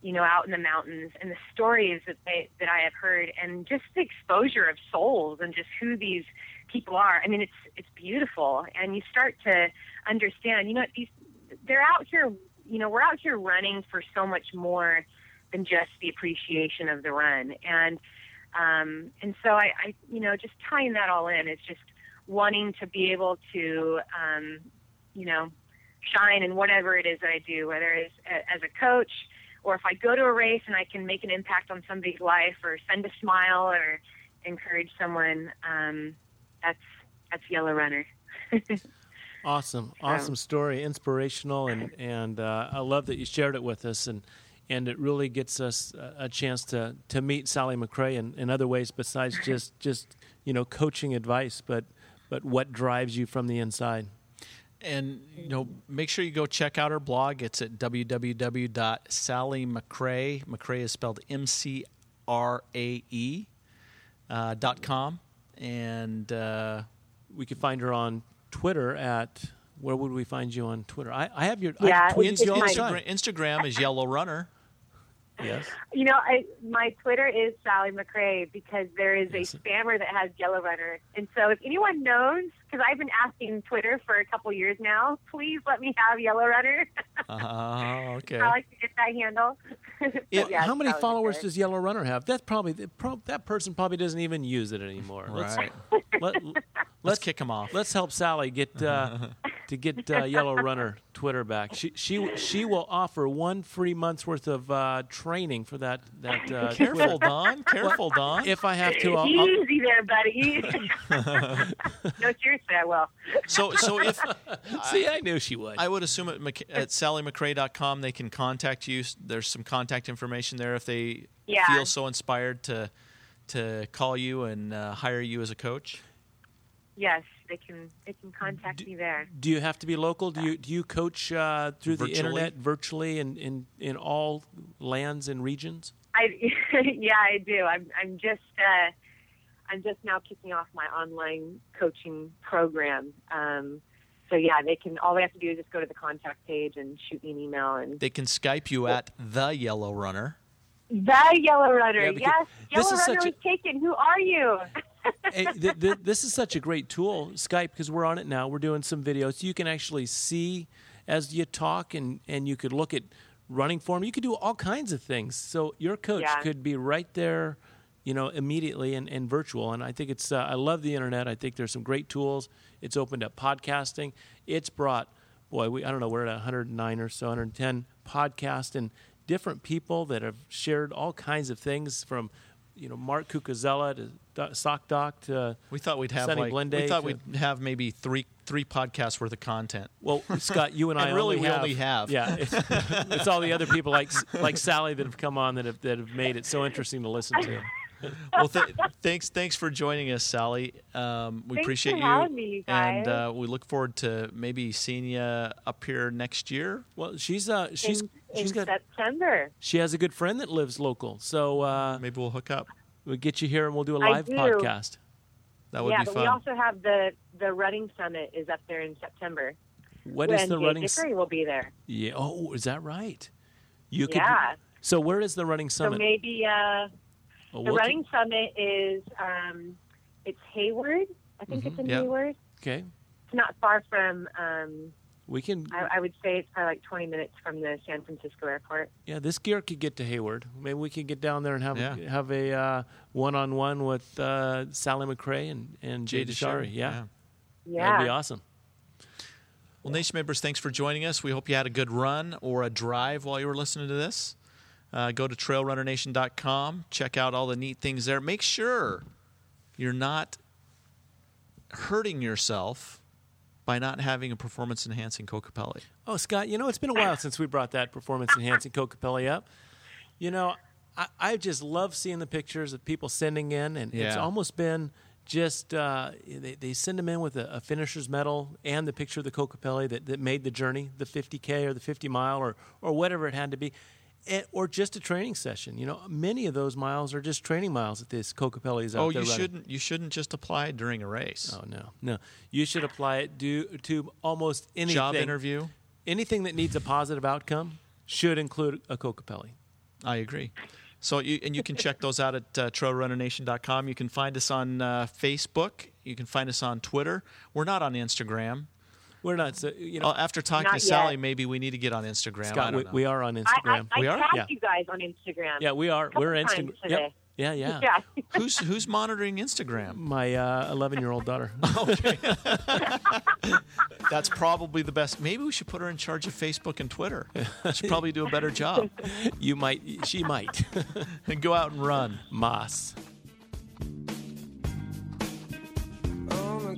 you know, out in the mountains and the stories that they that I have heard and just the exposure of souls and just who these people are. I mean, it's it's beautiful, and you start to understand. You know, these they're out here. You know, we're out here running for so much more than just the appreciation of the run, and um, and so I, I, you know, just tying that all in is just wanting to be able to, um, you know, shine in whatever it is that I do, whether it's as a coach or if I go to a race and I can make an impact on somebody's life or send a smile or encourage someone, um, that's that's Yellow Runner. Awesome, awesome story, inspirational, and and uh, I love that you shared it with us, and and it really gets us a, a chance to to meet Sally McRae in, in other ways besides just just you know coaching advice, but but what drives you from the inside. And you know, make sure you go check out her blog. It's at www.sallymcrae. McRae is spelled M C R A E uh, dot com, and uh, We can find her on Twitter at where would we find you on Twitter? I, I have your Yeah, I tweet it's you all the my- Instagram, Instagram is Yellow Runner. Yes. You know, I, my Twitter is Sally McRae because there is a spammer that has Yellow Runner. And so if anyone knows, because I've been asking Twitter for a couple years now, please let me have Yellow Runner. Oh, okay. I like to get that handle. It- Yeah, how many Sally followers McRae. does Yellow Runner have? That's probably the pro- that person probably doesn't even use it anymore. Let's Right. let, Let's kick him off. let's help Sally get uh, to get uh, Yellow Runner Twitter back. She she she will offer one free month's worth of uh, training for that that. Uh, Careful, Don. Careful, Don. If I have to, I'll, I'll, Easy there, buddy. no, seriously, I will. So, so if see. I knew she would. I would assume at, Mc- at sallymcrae.com they can contact you. There's some contact information there if they Yeah. feel so inspired to to call you and uh, hire you as a coach. Yes, they can. They can contact me there. do you have to be local? Do you do you coach uh, through the internet virtually in, in, in all lands and regions? I yeah, I do. I'm I'm just uh, I'm just now kicking off my online coaching program. Um, so yeah, they can. All they have to do is just go to the contact page and shoot me an email. And They can Skype you at the Yellow Runner. the Yellow Runner, Yeah, yes, Yellow Runner such a- was taken. Who are you? hey, th- th- this is such a great tool, Skype, because we're on it now. We're doing some videos. You can actually see as you talk, and, and you could look at running form. You could do all kinds of things. So your coach Yeah. could be right there you know, immediately and, and virtual. And I think it's, uh, I love the internet. I think there's some great tools. It's opened up podcasting. It's brought, boy, we, I don't know, we're at 109 or so, 110 podcasts and different people that have shared all kinds of things from, you know, Mark Cucuzella to Sock Doc to, We thought we'd have like Blende we thought to- we'd have maybe three three podcasts worth of content. well, Scott, you and I And really, only we have, only have. yeah, it's, it's all the other people like like Sally that have come on that have that have made it so interesting to listen to. Well, th- thanks thanks for joining us, Sally. Um, we Thanks appreciate for you, having me, you and uh, we look forward to maybe seeing you up here next year. Well, she's uh she's in, she's in got September. she has a good friend that lives local, so uh, Maybe we'll hook up. We'll get you here and we'll do a live do. podcast. That would yeah, be but fun. we also have the the running summit is up there in September. What is the Jay running? Dicharry will be there. Yeah. Oh, is that right? You could. Yeah. So where is the running summit? So maybe uh, Oh, the running summit is um, it's Hayward. I think it's in. Yeah. Hayward. Okay, It's not far from. Um, we can. I, I would say it's probably like 20 minutes from the San Francisco airport. Yeah, this gear could get to Hayward. Maybe we could get down there and have Yeah. have a uh, one-on-one with uh, Sally McRae and and Jay Dicharry. Yeah, Yeah. that'd be awesome. Well, Nation members, thanks for joining us. We hope you had a good run or a drive while you were listening to this. Uh, go to trailrunnernation.com. Check out all the neat things there. Make sure you're not hurting yourself by not having a performance enhancing Kokopelli. Oh, Scott, you know, it's been a while since we brought that performance enhancing Kokopelli up. You know, I, I just love seeing the pictures of people sending in, and it's almost been just uh, they, they send them in with a, a finisher's medal and the picture of the Kokopelli that, that made the journey, the 50K or the 50 mile or, or whatever it had to be. And, or just a training session. You know, many of those miles are just training miles that this Kokopelli is out Oh, there you running. shouldn't you shouldn't just apply it during a race. Oh no, no! You should apply it do, to almost anything. Job interview. anything that needs a positive outcome should include a Kokopelli. I agree. So you and you can check those out at uh, trailrunnernation.com. You can find us on uh, Facebook. You can find us on Twitter. We're not on Instagram. We're not. So, you know, after talking to Sally, maybe we need to get on Instagram. Scott, we, we, are on Instagram. I, I, we I are. Yeah. you guys on Instagram. Yeah, we are. We're Instagram. Yep. Yeah, yeah. yeah. who's who's monitoring Instagram? My eleven uh, year old daughter. okay. That's probably the best. Maybe we should put her in charge of Facebook and Twitter. She'd probably do a better job. You might. She might. and go out and run, Moss. Oh,